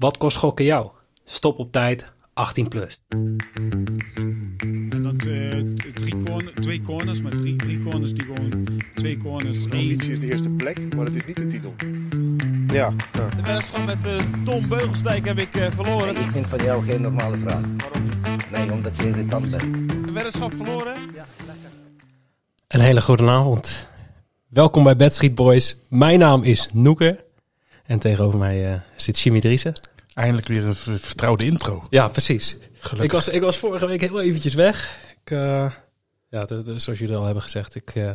Wat kost gokken jou? Stop op tijd, 18 plus. En dat eh, t- drie corner, twee corners, maar drie, drie corners die gewoon twee corners. Ambitie is de eerste plek, maar dat is niet de titel. Ja, ja. De wedstrijd met eh, Tom Beugelsdijk heb ik eh, verloren. Ik vind van jou geen normale vraag. Waarom niet? Nee, omdat je irritant bent. De weddenschap verloren? Een hele goede avond. Welkom bij Bad Street Boys. Mijn naam is Noeke. En tegenover mij eh, zit Jimmy Driessen. Eindelijk weer een vertrouwde intro. Ja, precies. Gelukkig. Ik was, ik was vorige week heel eventjes weg. Ik, eh, ja, zoals jullie al hebben gezegd, ik eh,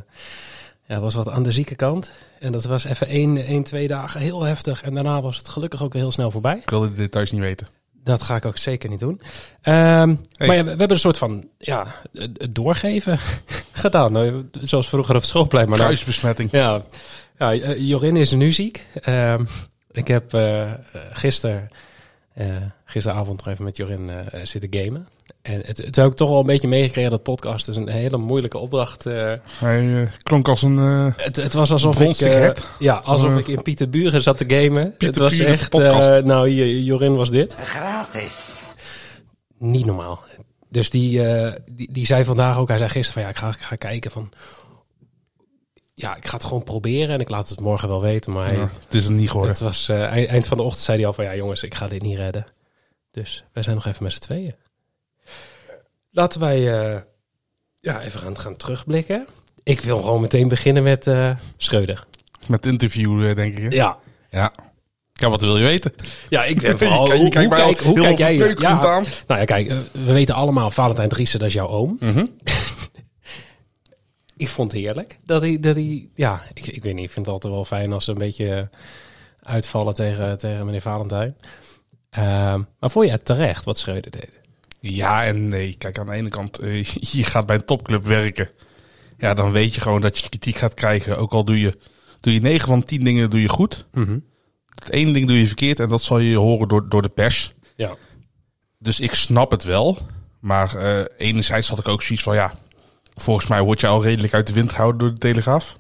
ja, was wat aan de zieke kant. En dat was even één, één, twee dagen heel heftig. En daarna was het gelukkig ook heel snel voorbij. Ik wilde de details niet weten. Dat ga ik ook zeker niet doen. Ehm, Hey. Maar ja, we, hebben een soort van ja, het doorgeven gedaan. Nou, Zoals vroeger op schoolplein. Maar nou, Kruisbesmetting. ja, ja, eh, Jorin is nu ziek. Ehm, ik heb eh gisteren, eh, gisteravond nog even met Jorin eh, zitten gamen. En het, het heb ik toch wel een beetje meegekregen dat podcast is een hele moeilijke opdracht. eh. Hij eh, klonk als een... eh, het, het was alsof ik, eh, ja, alsof Eh. ik in Pieterburen zat te gamen. het Pieter was Buren echt, eh, nou hier, Jorin was dit. Gratis. Niet normaal. Dus die, eh, die, die zei vandaag ook, hij zei gisteren van ja, ik ga, ik ga kijken van... Ja, ik ga het gewoon proberen en ik laat het morgen wel weten. Maar ja, het is een niet geworden. het was eh, eind, eind van de ochtend zei hij al van ja jongens, ik ga dit niet redden. Dus wij zijn nog even met z'n tweeën. Laten wij eh, ja, even gaan, gaan terugblikken. Ik wil gewoon meteen beginnen met eh Schreuder. Met interview, denk ik. hè? Ja, Ja. Ja, wat wil je weten? ja ik ben vooral... je hoe, kijkt kijk, hoe kijk jij... Ja, aan. nou ja, kijk, we weten allemaal, Valentijn Driessen, dat is jouw oom. Mhm. Ik vond het heerlijk. Dat hij, dat hij ja, ik, ik weet niet, ik vind het altijd wel fijn als ze een beetje uitvallen tegen, tegen meneer Valentijn. Ehm, maar vond je het terecht wat Schreuder deed? Ja en nee. Kijk, aan de ene kant, eh, je gaat bij een topclub werken. Ja, dan weet je gewoon dat je kritiek gaat krijgen. Ook al doe je, doe je 9 van 10 dingen doe je goed. Het ene ding doe je verkeerd en dat zal je horen door, door de pers. Ja. Dus ik snap het wel. Maar eh, enerzijds had ik ook zoiets van, ja... Volgens mij word je al redelijk uit de wind gehouden door de Telegraaf.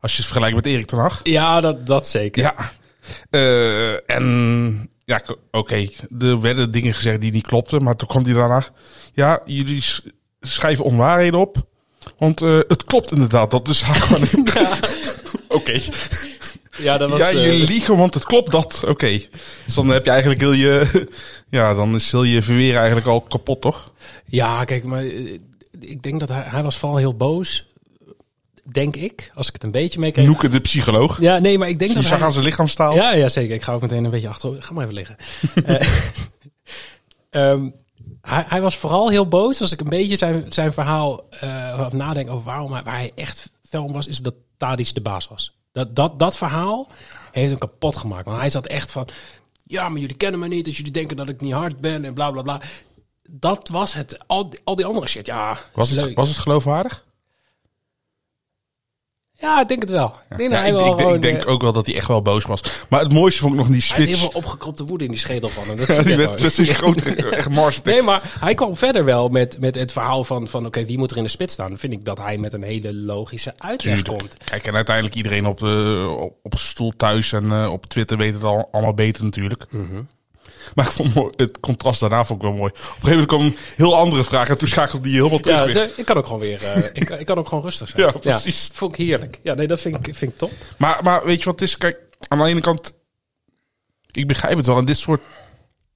Als je het vergelijkt met Erik ten Hag. Ja, dat, dat zeker. Ja. Eh, en ja, oké, er werden dingen gezegd die niet klopten. Maar toen kwam hij daarna... Ja, jullie sch- schrijven onwaarheden op. Want eh, het klopt inderdaad. Dat is haar gewoon... Oké. Ja, dat was... Ja, eh, jullie liegen, want het klopt dat. Oké. Dus dan heb je eigenlijk heel je... Ja, dan is heel je verweer eigenlijk al kapot, toch? ja, kijk, maar eh, ik denk dat hij, hij was vooral heel boos. Denk ik, als ik het een beetje meekreeg. Noeke de psycholoog. Ja, nee, maar ik denk Je dat zag hij... aan zijn lichaamstaal. Ja, ja, zeker. Ik ga ook meteen een beetje achterover. Ga maar even liggen. Eh, ehm, hij, hij was vooral heel boos. Als ik een beetje zijn, zijn verhaal eh, of nadenk over waarom hij, waar hij echt fel om was, is dat Tadic de baas was. Dat, dat, dat verhaal heeft hem kapot gemaakt. Want hij zat echt van, ja, maar jullie kennen me niet, dus jullie denken dat ik niet hard ben en bla bla bla. Dat was het. Al, die- al die andere shit, ja. Was het, leuk. was het geloofwaardig? Ja, ik denk het wel. Ik denk, Ja, ik, wel ik, denk eh, ook wel dat hij echt wel boos was. Maar het mooiste vond ik nog die hij heeft heel switch. veel opgekropte woede in die schedel van hem. Dat Ja, die werd precies groter. Echt Mars. Nee, maar hij kwam verder wel met, met het verhaal van, van oké, wie moet er in de spits staan? Dan vind ik dat hij met een hele logische uitleg Tuurlijk. komt. Kijk, en uiteindelijk iedereen op, de, op, stoel thuis en eh, op Twitter weet het al, allemaal beter natuurlijk. Maar ik vond mooi- het contrast daarna vond ik wel mooi. Op een gegeven moment kwam een heel andere vraag en toen schakelde die helemaal terug Ja, weer. ik kan ook gewoon weer, eh, ik, ik kan ook gewoon rustig zijn. Ja, precies. vond ik heerlijk. Ja, nee, dat vind ik, vind ik top. Maar, maar weet je wat het is? Kijk, aan de ene kant, ik begrijp het wel. En dit soort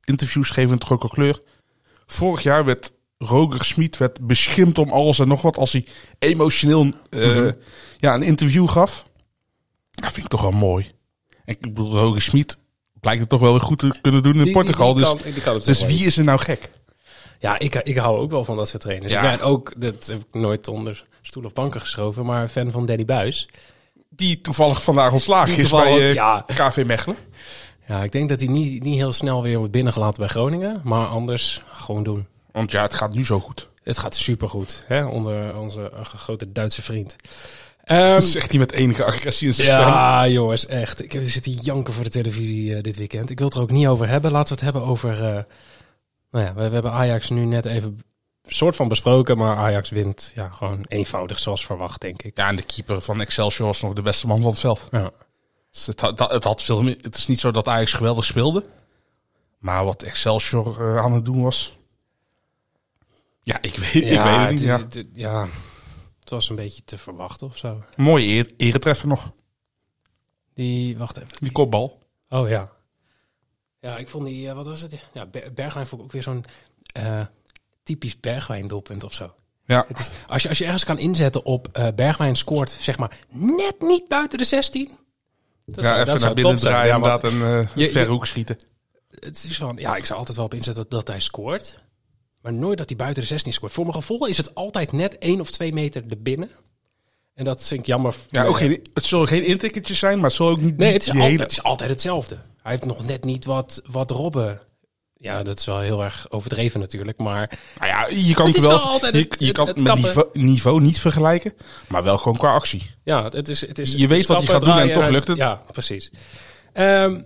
interviews geven toch ook al kleur. Vorig jaar werd Roger Smit werd beschimpt om alles en nog wat als hij emotioneel eh, ja, een interview gaf. Dat vind ik toch wel mooi. En ik bedoel, Roger Smit blijkt het toch wel weer goed te kunnen doen in Die- Portugal. die dus kan- kan dus wel wie is er nou gek? Ja, ik, ik hou ook wel van dat soort trainers. Ja. Ik ben ook, dat heb ik nooit onder stoel of banken geschoven, maar fan van Danny Buis. Die toevallig vandaag ontslagen is bij eh, ja. KV Mechelen. Ja, ik denk dat hij niet, niet heel snel weer wordt binnengelaten bij Groningen, maar anders gewoon doen. Want ja, het gaat nu zo goed. Het gaat supergoed, hè, onder onze grote Duitse vriend. Dat zegt hij met enige agressie in zijn stem. ja, jongens, echt. Ik zit hier janken voor de televisie eh, dit weekend. Ik wil het er ook niet over hebben. Laten we het hebben over... eh, nou ja, we, we hebben Ajax nu net even soort van besproken, maar Ajax wint ja, gewoon eenvoudig zoals verwacht, denk ik. Ja, en de keeper van Excelsior was nog de beste man van het veld. Ja. Dus het, had, het, had veel meer, het is niet zo dat Ajax geweldig speelde. Maar wat Excelsior eh, aan het doen was... Ja, ik weet, ik weet Ja, het niet. ja. het- ja, was een beetje te verwachten of zo. Mooie eretreffer nog. Die, wacht even. Die kopbal. Oh ja. Ja, ik vond die, eh, wat was het? Ja, Ber- Bergwijn vond ik ook weer zo'n eh, typisch Bergwijn doelpunt of zo. Ja, Het is, als, je, als je ergens kan inzetten op eh, Bergwijn scoort, zeg maar, net niet buiten de 16. Dat ja zou- even dat naar binnen draaien Ja, inderdaad en je- verre hoek schieten. Het is van, ja, ik zou altijd wel op inzetten dat, dat hij scoort. Maar nooit dat hij buiten de 16 scoort. Voor mijn gevoel is het altijd net één of twee meter erbinnen. En dat vind ik jammer. Ja, ook geen, het zullen geen intikkertjes zijn, maar het zal ook niet Nee, het is, die al- hele... het is altijd hetzelfde. Hij heeft nog net niet wat, wat Robben. Ja, dat is wel heel erg overdreven natuurlijk. Maar Nou ja, je kan Het wel, wel altijd je, je het- kan het met niveau, niveau niet vergelijken, maar wel gewoon qua actie. ja, het is, het is Je weet wat hij gaat doen en toch lukt het. Ja, precies. Ehm,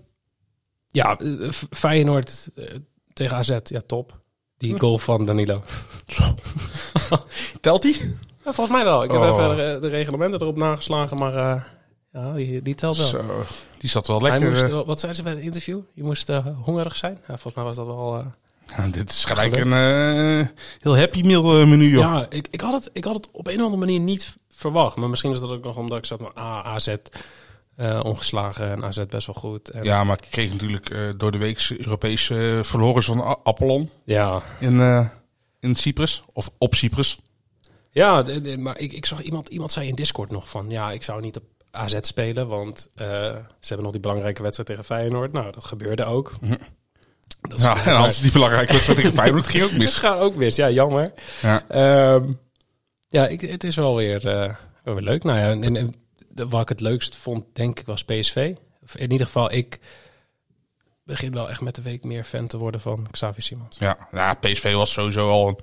ja, eh, Feyenoord eh, tegen AZ, ja, top. Die goal van Danilo. Telt die? Ja, volgens mij wel. Ik heb Oh. even de, de reglementen erop nageslagen, maar eh, ja, die, die telt wel. Zo, die zat wel Hij lekker. moest, eh, wat zeiden ze bij het interview? Je moest eh, hongerig zijn. Ja, volgens mij was dat wel... eh, ja, dit is gelijk gelukt. een heel happy meal menu, joh. Ja, ik, ik, had het, ik had het op een of andere manier niet verwacht. Maar misschien is dat ook nog omdat ik zat met A, AZ eh, ongeslagen en AZ best wel goed. En, Ja, maar ik kreeg natuurlijk eh, door de week Europese eh, verloren van Apollon ja. in, in Cyprus. Of op Cyprus. Ja, de- de- maar ik, ik zag iemand, iemand zei in Discord nog van... Ja, ik zou niet op AZ spelen, want ze hebben nog die belangrijke wedstrijd tegen Feyenoord. Nou, dat gebeurde ook. Dat is Ja, en als die belangrijk was, dat ik Feyenoord ging ook Het mis. gaat ook mis, ja, jammer. Ja. Ehm, ja, ik, het is wel weer, wel weer leuk. Nou ja, en, en de- wat ik het leukst vond, denk ik, was PSV. Of in ieder geval, ik begin wel echt met de week meer fan te worden van Xavi Simons. Ja, ja, PSV was sowieso al een,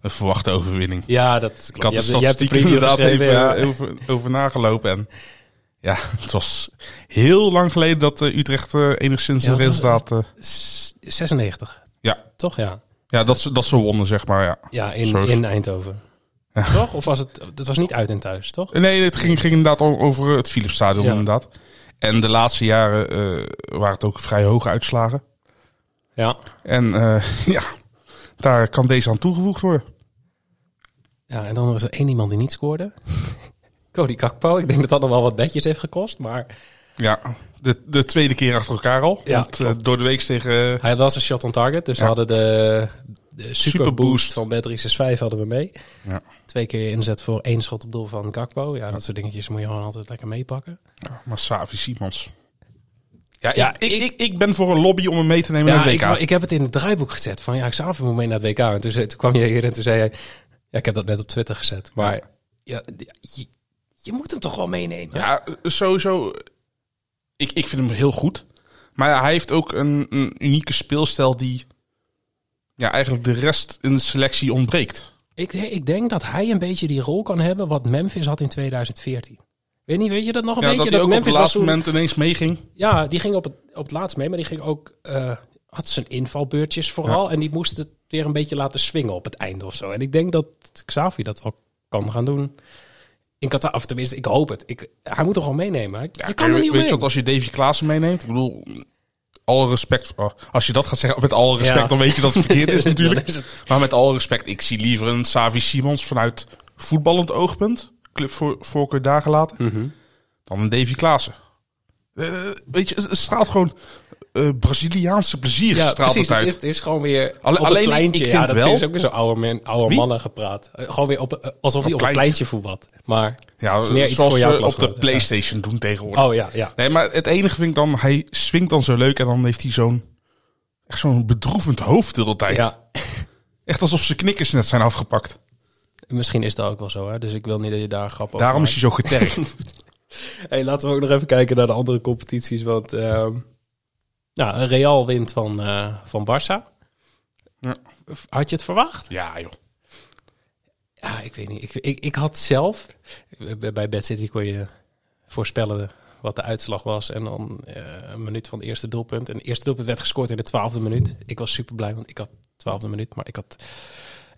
een verwachte overwinning. Ja, dat Ik had de statistiek inderdaad even eh, over, over nagelopen. En ja, het was heel lang geleden dat eh, Utrecht eh, enigszins Ja, een resultaat... eh, 96, ja, toch? Ja, ja dat, ze, dat ze wonnen, zeg maar. Ja. ja in, in Eindhoven. Toch? Of was het, het was niet uit en thuis, toch? Nee, het ging, ging inderdaad over het Philipsstadion Ja. inderdaad. En de laatste jaren eh, waren het ook vrij hoge uitslagen. Ja. En eh, ja, daar kan deze aan toegevoegd worden. Ja, en dan was er één iemand die niet scoorde. Cody Kakpo. Ik denk dat dat nog wel wat bedjes heeft gekost, maar... Ja, de, de tweede keer achter elkaar al. Ja, Want, eh, door de week tegen... Hij had wel zijn shot on target, dus Ja. we hadden de, de Superboost. van Bet365 hadden we mee. Ja. Twee keer inzet voor één schot op doel van Gakpo. Ja, dat soort dingetjes moet je gewoon altijd lekker meepakken. Ja, maar Savi Simons. Ja, Ja, ik, ik, ik, ik ben voor een lobby om hem mee te nemen naar het ik, WK. ik heb het in het draaiboek gezet van ja, ik zou moet mee naar het WK. En toen, toen kwam je hier en toen zei hij, ja, ik heb dat net op Twitter gezet. Maar ja, je, je moet hem toch wel meenemen? Ja, sowieso. Ik, ik vind hem heel goed. Maar hij heeft ook een, een unieke speelstijl die ja, eigenlijk de rest in de selectie ontbreekt. Ik, ik denk dat hij een beetje die rol kan hebben wat Memphis had in 2014. Weet niet, weet je dat nog een Ja, beetje? dat hij ook op het Memphis laatste toen- moment ineens meeging. Ja, die ging op het, op het laatst mee, maar die ging ook, eh, had zijn invalbeurtjes vooral. En die moest het weer een beetje laten swingen op het einde of zo. En ik denk dat Xavi dat wel kan gaan doen. In Qatar, of tenminste, ik hoop het. Ik, hij moet toch gewoon meenemen. Je kan er niet weet je wat, als je Davy Klaassen meeneemt, ik bedoel, alle respect. oh, Als je dat gaat zeggen met alle respect, Ja. dan weet je dat het verkeerd is natuurlijk. is Maar met alle respect, ik zie liever een Savi Simons vanuit voetballend oogpunt, club voor, voorkeur daar gelaten, Mhm. dan een Davy Klaassen. Eh, weet je, het straalt gewoon eh, Braziliaanse plezier Ja, straalt precies. het uit. Het is, is gewoon weer Alle- op alleen, het ik pleintje. vind ja, dat wel- is ook weer zo'n oude, man, oude Wie? mannen gepraat. Eh, Gewoon weer op, eh, alsof hij op pleintje. het pleintje voetbalt. Maar, ja, is meer iets zoals voor jouw ze op de ja. Playstation doen tegenwoordig. oh ja, ja. Nee, maar het enige vind ik dan, hij swingt dan zo leuk en dan heeft hij zo'n echt zo'n bedroevend hoofd de hele tijd. ja. Echt alsof zijn knikkers net zijn afgepakt. Misschien is dat ook wel zo, hè? dus ik wil niet dat je daar een grap over Daarom is hij zo getergd. Hey, laten we ook nog even kijken naar de andere competities. Want ehm nou, Real wint van, eh, van Barça. Ja. Had je het verwacht? ja, joh. Ja, ik weet niet. Ik, ik, ik had zelf... Bij bij Bad City kon je voorspellen wat de uitslag was. En dan eh, een minuut van het eerste doelpunt. En het eerste doelpunt werd gescoord in de twaalfde minuut. Ik was super blij, want ik had twaalfde minuut. Maar ik had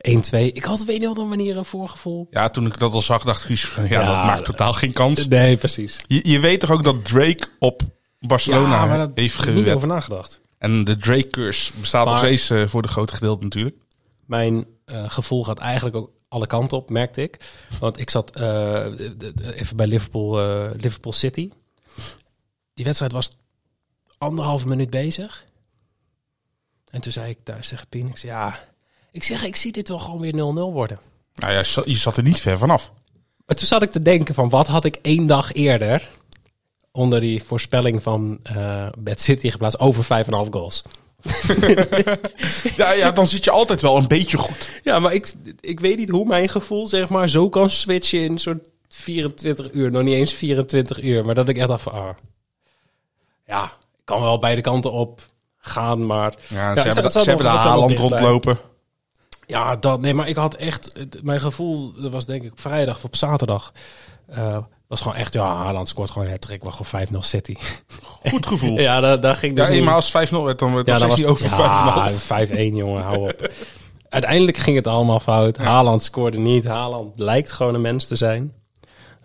1-2. Ik had op een of andere manier een voorgevoel. Ja, toen ik dat al zag, dacht ik, ja, Ja, dat maakt totaal geen kans. Nee, precies. Je, je weet toch ook dat Drake op Barcelona ja, maar dat heeft heb ik niet over nagedacht. En de Drake-curse bestaat nog steeds eh, voor de grote gedeelte natuurlijk. Mijn eh, gevoel gaat eigenlijk ook alle kanten op, merkte ik. Want ik zat eh, de- de- even bij Liverpool, Liverpool City. Die wedstrijd was anderhalve minuut bezig. En toen zei ik thuis tegen Pien, ik zei, ja, ik zeg, ik zie dit wel gewoon weer 0-0 worden. Nou ja, je zat- je zat er niet ver vanaf. Maar toen zat ik te denken van, wat had ik één dag eerder onder die voorspelling van eh Bad City geplaatst over 5,5 goals. Ja, ja, dan zit je altijd wel een beetje goed. Ja, maar ik, ik weet niet hoe mijn gevoel zeg maar zo kan switchen in soort 24 uur. Nog niet eens 24 uur, maar dat ik echt dacht van, ah, ja, ik kan wel beide kanten op gaan, maar... Ja, Ja, ze hebben, ze hebben de Haaland rondlopen. Ja, dat, nee, maar ik had echt, mijn gevoel, was denk ik op vrijdag of op zaterdag, eh, was gewoon echt, ja, Haaland scoort gewoon het was gewoon 5-0 City. Goed gevoel. Ja, Ja, daar, daar ging dus niet- eenmaal als 5-0 werd, dan werd Ja, het dan was niet over 5,5. ja, 5-1, jongen, hou op. Uiteindelijk ging het allemaal fout. Haaland scoorde niet. Haaland lijkt gewoon een mens te zijn.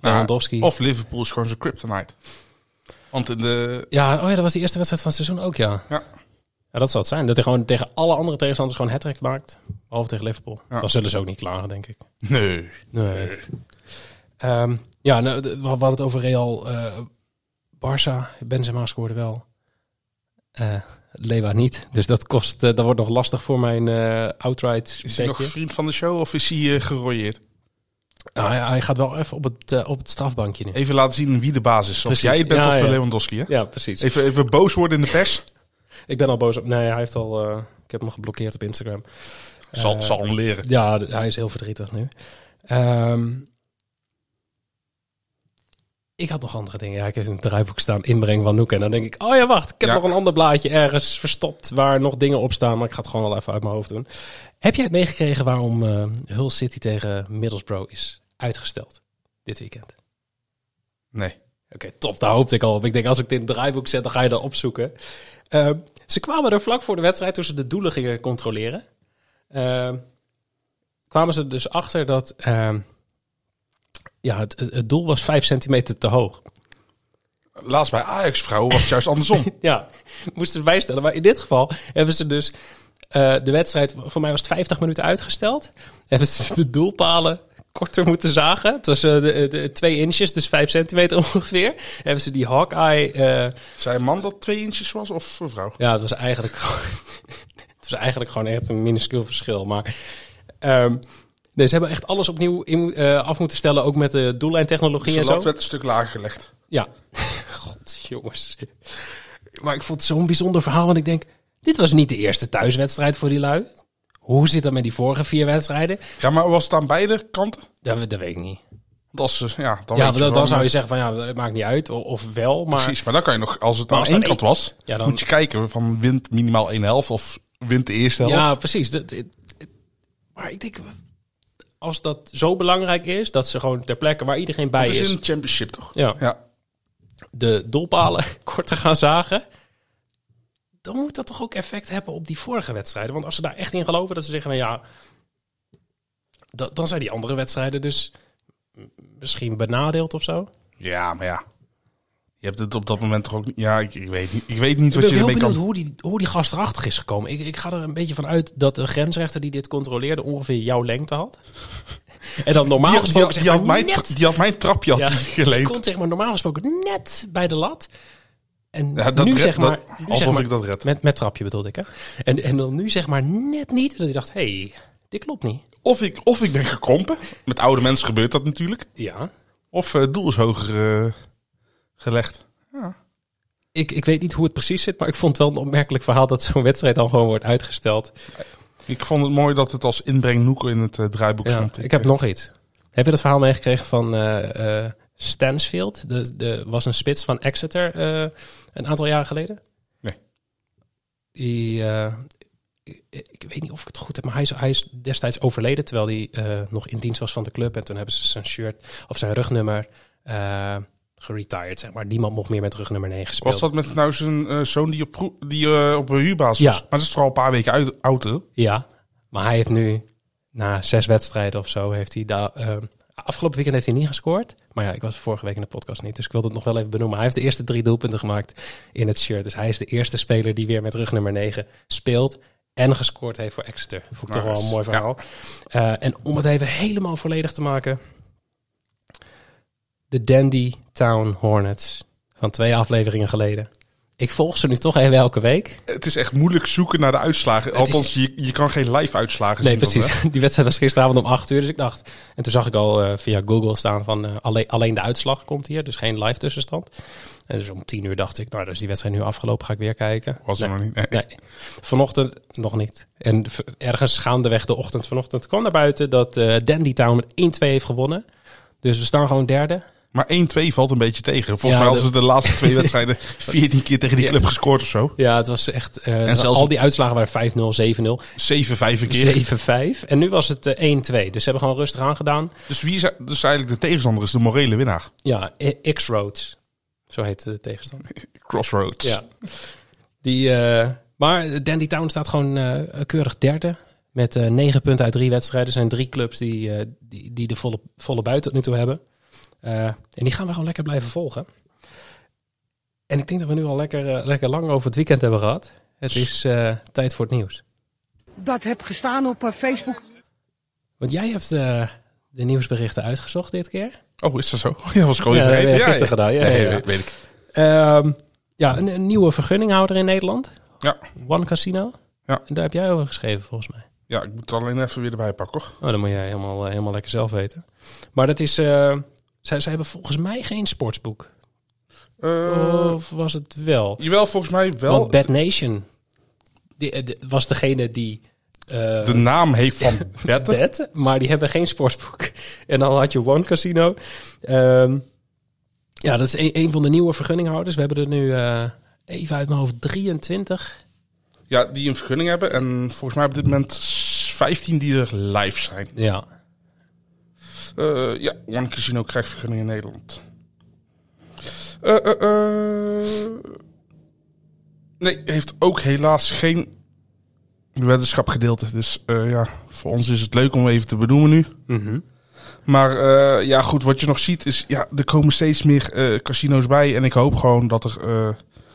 Lewandowski. Of Liverpool is gewoon zijn kryptonite. Want in de... Ja, oh ja, dat was de eerste wedstrijd van het seizoen ook, ja. Ja. Ja, dat zou het zijn. Dat hij gewoon tegen alle andere tegenstanders gewoon hat maakt. Behalve tegen Liverpool. Ja. Dan zullen ze ook niet klagen, denk ik. Nee. Nee. Ehm, ja, nou, we hadden het over Real eh Barça. Benzema scoorde wel. Lewa niet. Dus dat kost, eh, dat wordt nog lastig voor mijn outright Is hij nog vriend van de show of is hij eh, gerooieerd? Nou hij gaat wel even op het, op het strafbankje nu. Even laten zien wie de basis is. Of Precies. jij het bent Ja, of ja. Lewandowski, hè? Ja, precies. Even, even boos worden in de pers. Ik ben al boos op. Nee, hij heeft al. ik heb hem geblokkeerd op Instagram. Zal, zal hem leren. Ja, hij is heel verdrietig nu. Ehm, ik had nog andere dingen. Ja, ik heb het draaiboek staan inbreng van Noek. En dan denk ik, oh ja, wacht. Ik heb Ja. nog een ander blaadje ergens verstopt waar nog dingen op staan. Maar ik ga het gewoon wel even uit mijn hoofd doen. Heb jij het meegekregen waarom eh Hull City tegen Middlesbrough is uitgesteld dit weekend? Nee. Oké, top. Daar hoopte ik al op. Ik denk, als ik dit in het draaiboek zet, dan ga je dat opzoeken. Ehm, ze kwamen er vlak voor de wedstrijd, toen ze de doelen gingen controleren. ehm, kwamen ze dus achter dat ehm, ja, het, het het doel was 5 centimeter te hoog. Laatst bij Ajax-vrouwen was het juist andersom. Ja, moesten ze bijstellen. Maar in dit geval hebben ze dus eh, de wedstrijd, voor mij was het 50 minuten uitgesteld. Hebben ze de doelpalen korter moeten zagen. Tussen de, de, twee inches, dus 5 centimeter ongeveer. Hebben ze die Hawkeye... eh, Zei een man dat twee inches was of een vrouw? Ja, het was eigenlijk gewoon, het was eigenlijk gewoon echt een minuscuul verschil. Maar ehm, nee, ze hebben echt alles opnieuw in, eh, af moeten stellen, ook met de doellijntechnologie Dus en de lat zo. werd een stuk lager gelegd. Ja, god jongens. Maar ik vond het zo'n bijzonder verhaal, want ik denk, dit was niet de eerste thuiswedstrijd voor die lui. Hoe zit dat met die vorige vier wedstrijden? Ja, maar was het aan beide kanten? Dat, dat weet ik niet. Want als ze, ja, dan, Ja, dan, zou je eh, zeggen van ja, het maakt niet uit, of, of wel. Maar Precies, maar dan kan je nog, als het Maar aan één dat kant was, Ja, dan- moet je kijken van wint minimaal één helft of wint de eerste helft. Ja, precies. Dat, maar ik denk, als dat zo belangrijk is, dat ze gewoon ter plekke waar iedereen bij het is is, een championship toch? ja, Ja. de doelpalen korter gaan zagen, dan moet dat toch ook effect hebben op die vorige wedstrijden. Want als ze daar echt in geloven, dat ze zeggen van ja, da- dan zijn die andere wedstrijden dus misschien benadeeld of zo. Ja, maar ja. Je hebt het op dat moment toch ook niet... Ja, ik, ik weet niet, ik weet niet Ik wat ben je heel ermee benieuwd kan... hoe die, hoe die gast erachter is gekomen. Ik, ik ga er een beetje van uit dat de grensrechter die dit controleerde ongeveer jouw lengte had. En dan normaal Die, die, gesproken die, zeg had mijn, die had mijn trapje had Ja, die die komt zeg maar normaal gesproken net bij de lat. En Ja, dat nu red- zeg maar... dat- nu alsof zeg maar- ik dat red. Met, met trapje bedoelde ik, hè. En, en dan nu zeg maar net niet. Dat hij dacht, hé, hey, dit klopt niet. Of ik, of ik ben gekrompen. Met oude mensen gebeurt dat natuurlijk. Ja. Of eh, doel is hoger eh, gelegd. Ik, ik weet niet hoe het precies zit, maar ik vond het wel een opmerkelijk verhaal dat zo'n wedstrijd dan gewoon wordt uitgesteld. Ik vond het mooi dat het als inbreng Noek in het eh, draaiboek Ja, stond. ik heb nog iets. Heb je dat verhaal meegekregen van eh, eh, Stansfield? De, de, was een spits van Exeter eh, een aantal jaren geleden. Nee. Die, eh, ik, ik weet niet of ik het goed heb, maar hij is, hij is destijds overleden terwijl hij eh, nog in dienst was van de club. En toen hebben ze zijn shirt of zijn rugnummer eh geretired, zeg maar. Niemand mocht meer met rugnummer 9 spelen. Was dat met nou zijn eh, zoon die op, die, eh, op een huurbasis Ja. was? Maar dat is toch al een paar weken uit, oud, hè? Ja, maar hij heeft nu na zes wedstrijden of zo heeft hij daar eh, afgelopen weekend heeft hij niet gescoord. Maar ja, ik was vorige week in de podcast niet, dus ik wilde het nog wel even benoemen. Hij heeft de eerste drie doelpunten gemaakt in het shirt. Dus hij is de eerste speler die weer met rug nummer 9 speelt en gescoord heeft voor Exeter. Vond ik toch wel een mooi verhaal. En om het even helemaal volledig te maken. De Dandy Town Hornets van twee afleveringen geleden. Ik volg ze nu toch even elke week. Het is echt moeilijk zoeken naar de uitslagen. Het is- Althans, je, je kan geen live uitslagen Nee, zien. van precies. Die wedstrijd was gisteravond om 8 uur. Dus ik dacht. En toen zag ik al eh, via Google staan van eh, alleen, alleen de uitslag komt hier. Dus geen live tussenstand. En dus om 10 uur dacht ik, nou, dus die wedstrijd nu afgelopen. Ga ik weer kijken. Was er nee, nog niet. Nee. Nee. Vanochtend nog niet. En ergens gaandeweg de ochtend vanochtend kwam naar buiten dat eh Dandy Town met 1-2 heeft gewonnen. Dus we staan gewoon derde. Maar 1-2 valt een beetje tegen. Volgens Ja, mij hadden de- ze de laatste twee wedstrijden 14 keer tegen die Ja. club gescoord of zo. Ja, het was echt... eh, En zelfs- al die uitslagen waren 5-0, 7-0, 7-5 een keer. 7-5. En nu was het eh, 1-2. Dus ze hebben gewoon rustig aangedaan. Dus wie is dus eigenlijk de tegenstander is de morele winnaar. Ja, X-Roads. Zo heet de tegenstander. Crossroads. Ja. Die, eh, maar Dandy Town staat gewoon eh, keurig derde. Met eh, negen punten uit drie wedstrijden. Er zijn drie clubs die, eh, die, die de volle, volle buiten tot nu toe hebben. Eh, en die gaan we gewoon lekker blijven volgen. En ik denk dat we nu al lekker, eh, lekker lang over het weekend hebben gehad. Het is eh, tijd voor het nieuws. dat heb gestaan op Facebook. Want jij hebt de nieuwsberichten uitgezocht dit keer. Oh, is dat zo? Ja, was ik al Ja, je gisteren gedaan, ja, Nee, ja, ja. Weet, weet ik. Ehm, ja, een, een nieuwe vergunninghouder in Nederland. Ja. One Casino. Ja. En daar heb jij over geschreven volgens mij. ja, ik moet het alleen even weer erbij pakken hoor. Oh, dan moet jij helemaal, helemaal lekker zelf weten. Maar dat is... eh zij, zij hebben volgens mij geen sportsboek. Eh, of was het wel? Jawel, volgens mij wel. Want Bad Nation die, eh, de- was degene die... eh, de naam heeft van Betten. bet, maar die hebben geen sportsboek. En dan had je One Casino. Ehm, ja, dat is een, een van de nieuwe vergunninghouders. We hebben er nu even uit mijn hoofd 23. Ja, die een vergunning hebben. En volgens mij op dit moment 15 die er live zijn. Ja, Eh, ja, One Casino krijgt vergunning in Nederland. Eh, eh, eh. Nee, heeft ook helaas geen weddenschapgedeelte. Dus eh, ja, voor ons is het leuk om even te benoemen nu. Mhm. Maar eh, ja, goed, wat je nog ziet is, ja, er komen steeds meer eh, casino's bij. En ik hoop gewoon dat er, eh,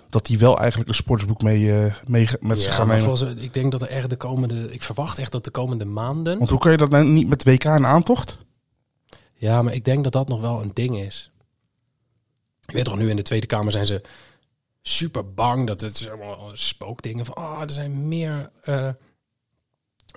dat die wel eigenlijk een sportsboek mee, eh, mee met zich gaan nemen. volgens, ik denk dat er echt de komende... Ik verwacht echt dat de komende maanden... Want hoe kan je dat nou niet met WK en aantocht? Ja, maar ik denk dat dat nog wel een ding is. Je weet toch, nu in de Tweede Kamer zijn ze super bang. Dat het allemaal spookdingen van... Ah, er zijn meer... eh, eh,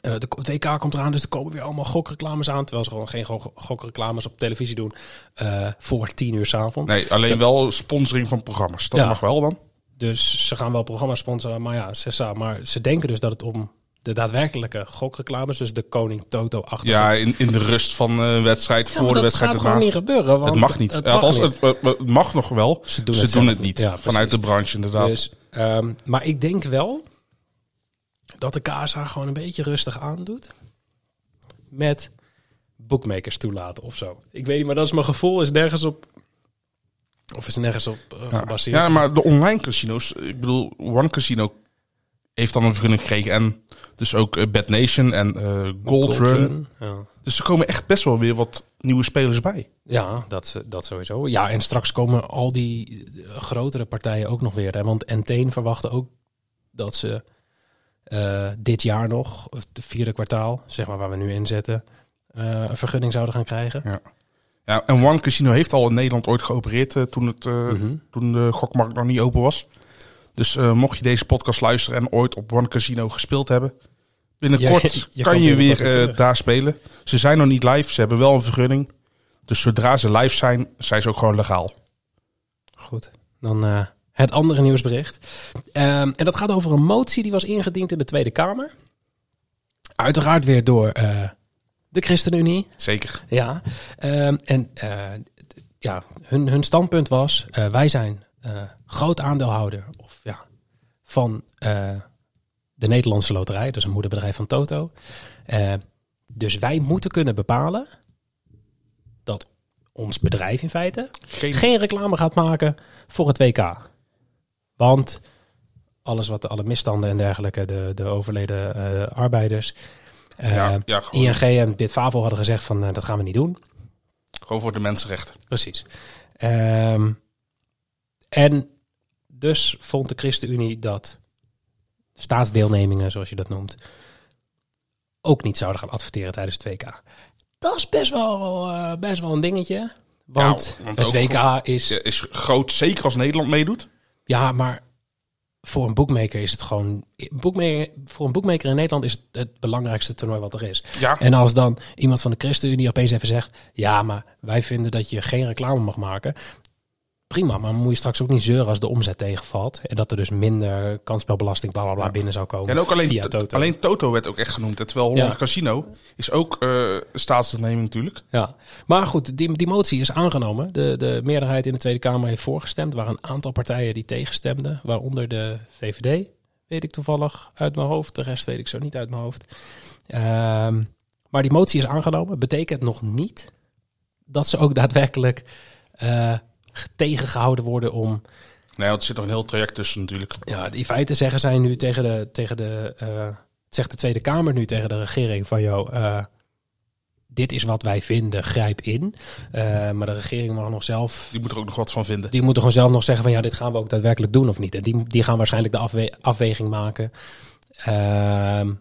de WK komt eraan, dus er komen weer allemaal gokreclames aan. Terwijl ze gewoon geen gok- gokreclames op televisie doen eh, voor tien uur s'avonds. Nee, alleen wel sponsoring van programma's. Dat Ja. mag wel dan. Dus ze gaan wel programma's sponsoren, maar ja, ze- maar ze denken dus dat het om de daadwerkelijke gokreclames, dus de Koning Toto achter. Ja, in, in de rust van een wedstrijd, voor de wedstrijd. gaat het gewoon niet gebeuren. Want Het mag niet. Het Ja, mag althans, niet. Het, het- het mag nog wel. Ze doen Ze het doen het niet. Ja, Vanuit de branche inderdaad. Dus, ehm, maar ik denk wel dat de KSA gewoon een beetje rustig aandoet met bookmakers toelaten of zo. Ik weet niet, maar dat is mijn gevoel, is nergens op of is nergens op eh, ja. gebaseerd. ja, maar de online casino's, ik bedoel, One Casino heeft dan een vergunning gekregen. En dus ook eh, Bad Nation en eh Gold, Run. Ja. Dus er komen echt best wel weer wat nieuwe spelers bij. Ja, dat, dat sowieso. Ja, en straks komen al die eh, grotere partijen ook nog weer. Hè? Want Enteen verwachten ook dat ze dit jaar nog, of het vierde kwartaal, zeg maar waar we nu in zitten, een vergunning zouden gaan krijgen. Ja, en One Casino heeft al in Nederland ooit geopereerd toen, het, Mhm. toen de gokmarkt nog niet open was. Dus eh, mocht je deze podcast luisteren en ooit op One Casino gespeeld hebben, binnenkort Ja, je- je kan kan je weer eh, daar spelen. Ze zijn nog niet live, ze hebben wel een vergunning. Dus zodra ze live zijn, zijn ze ook gewoon legaal. Goed. Dan eh, het andere nieuwsbericht. Ehm, en dat gaat over een motie die was ingediend in de Tweede Kamer. Uiteraard weer door de ChristenUnie. Zeker. Ja, ehm, en ja, hun, hun standpunt was: wij zijn eh, groot aandeelhouder van eh, de Nederlandse Loterij, dus een moederbedrijf van Toto. Eh, dus wij moeten kunnen bepalen dat ons bedrijf in feite Geen, geen reclame gaat maken voor het WK. Want alles wat de alle misstanden en dergelijke, de, de overleden eh, arbeiders. Ja, ja, gewoon. ING en Bitfavo hadden gezegd van dat gaan we niet doen. Gewoon voor de mensenrechten. Precies. Ehm, en dus vond de ChristenUnie dat staatsdeelnemingen, zoals je dat noemt, ook niet zouden gaan adverteren tijdens het WK. Dat is best wel, eh, best wel een dingetje. Want, Ja, want het WK is... Is groot, zeker als Nederland meedoet. Ja, maar voor een boekmaker is het gewoon... Boekmaker, voor een boekmaker in Nederland is het het belangrijkste toernooi wat er is. Ja, En als dan iemand van de ChristenUnie opeens even zegt... ja, maar wij vinden dat je geen reclame mag maken... Prima, maar moet je straks ook niet zeuren als de omzet tegenvalt. En dat er dus minder kansspelbelasting bla bla bla binnen zou komen. en ook alleen, Toto. alleen Toto werd ook echt genoemd. En Terwijl Holland Ja. Casino is ook een staatsdeelneming natuurlijk. Ja, maar goed, die, die motie is aangenomen. De, de meerderheid in de Tweede Kamer heeft voorgestemd. Er waren een aantal partijen die tegenstemden, waaronder de VVD, weet ik toevallig uit mijn hoofd. De rest weet ik zo niet uit mijn hoofd. Ehm, maar die motie is aangenomen. Betekent nog niet dat ze ook daadwerkelijk eh, tegengehouden worden om Nee, want er zit nog een heel traject tussen natuurlijk. ja, in feite zeggen zij nu tegen de, tegen de eh, zegt de Tweede Kamer nu tegen de regering van jou, eh, dit is wat wij vinden, grijp in. Eh, maar de regering mag nog zelf, Die moet er ook nog wat van vinden. die moeten gewoon zelf nog zeggen van ja, dit gaan we ook daadwerkelijk doen of niet. En die, die gaan waarschijnlijk de afwe- afweging maken. Ehm,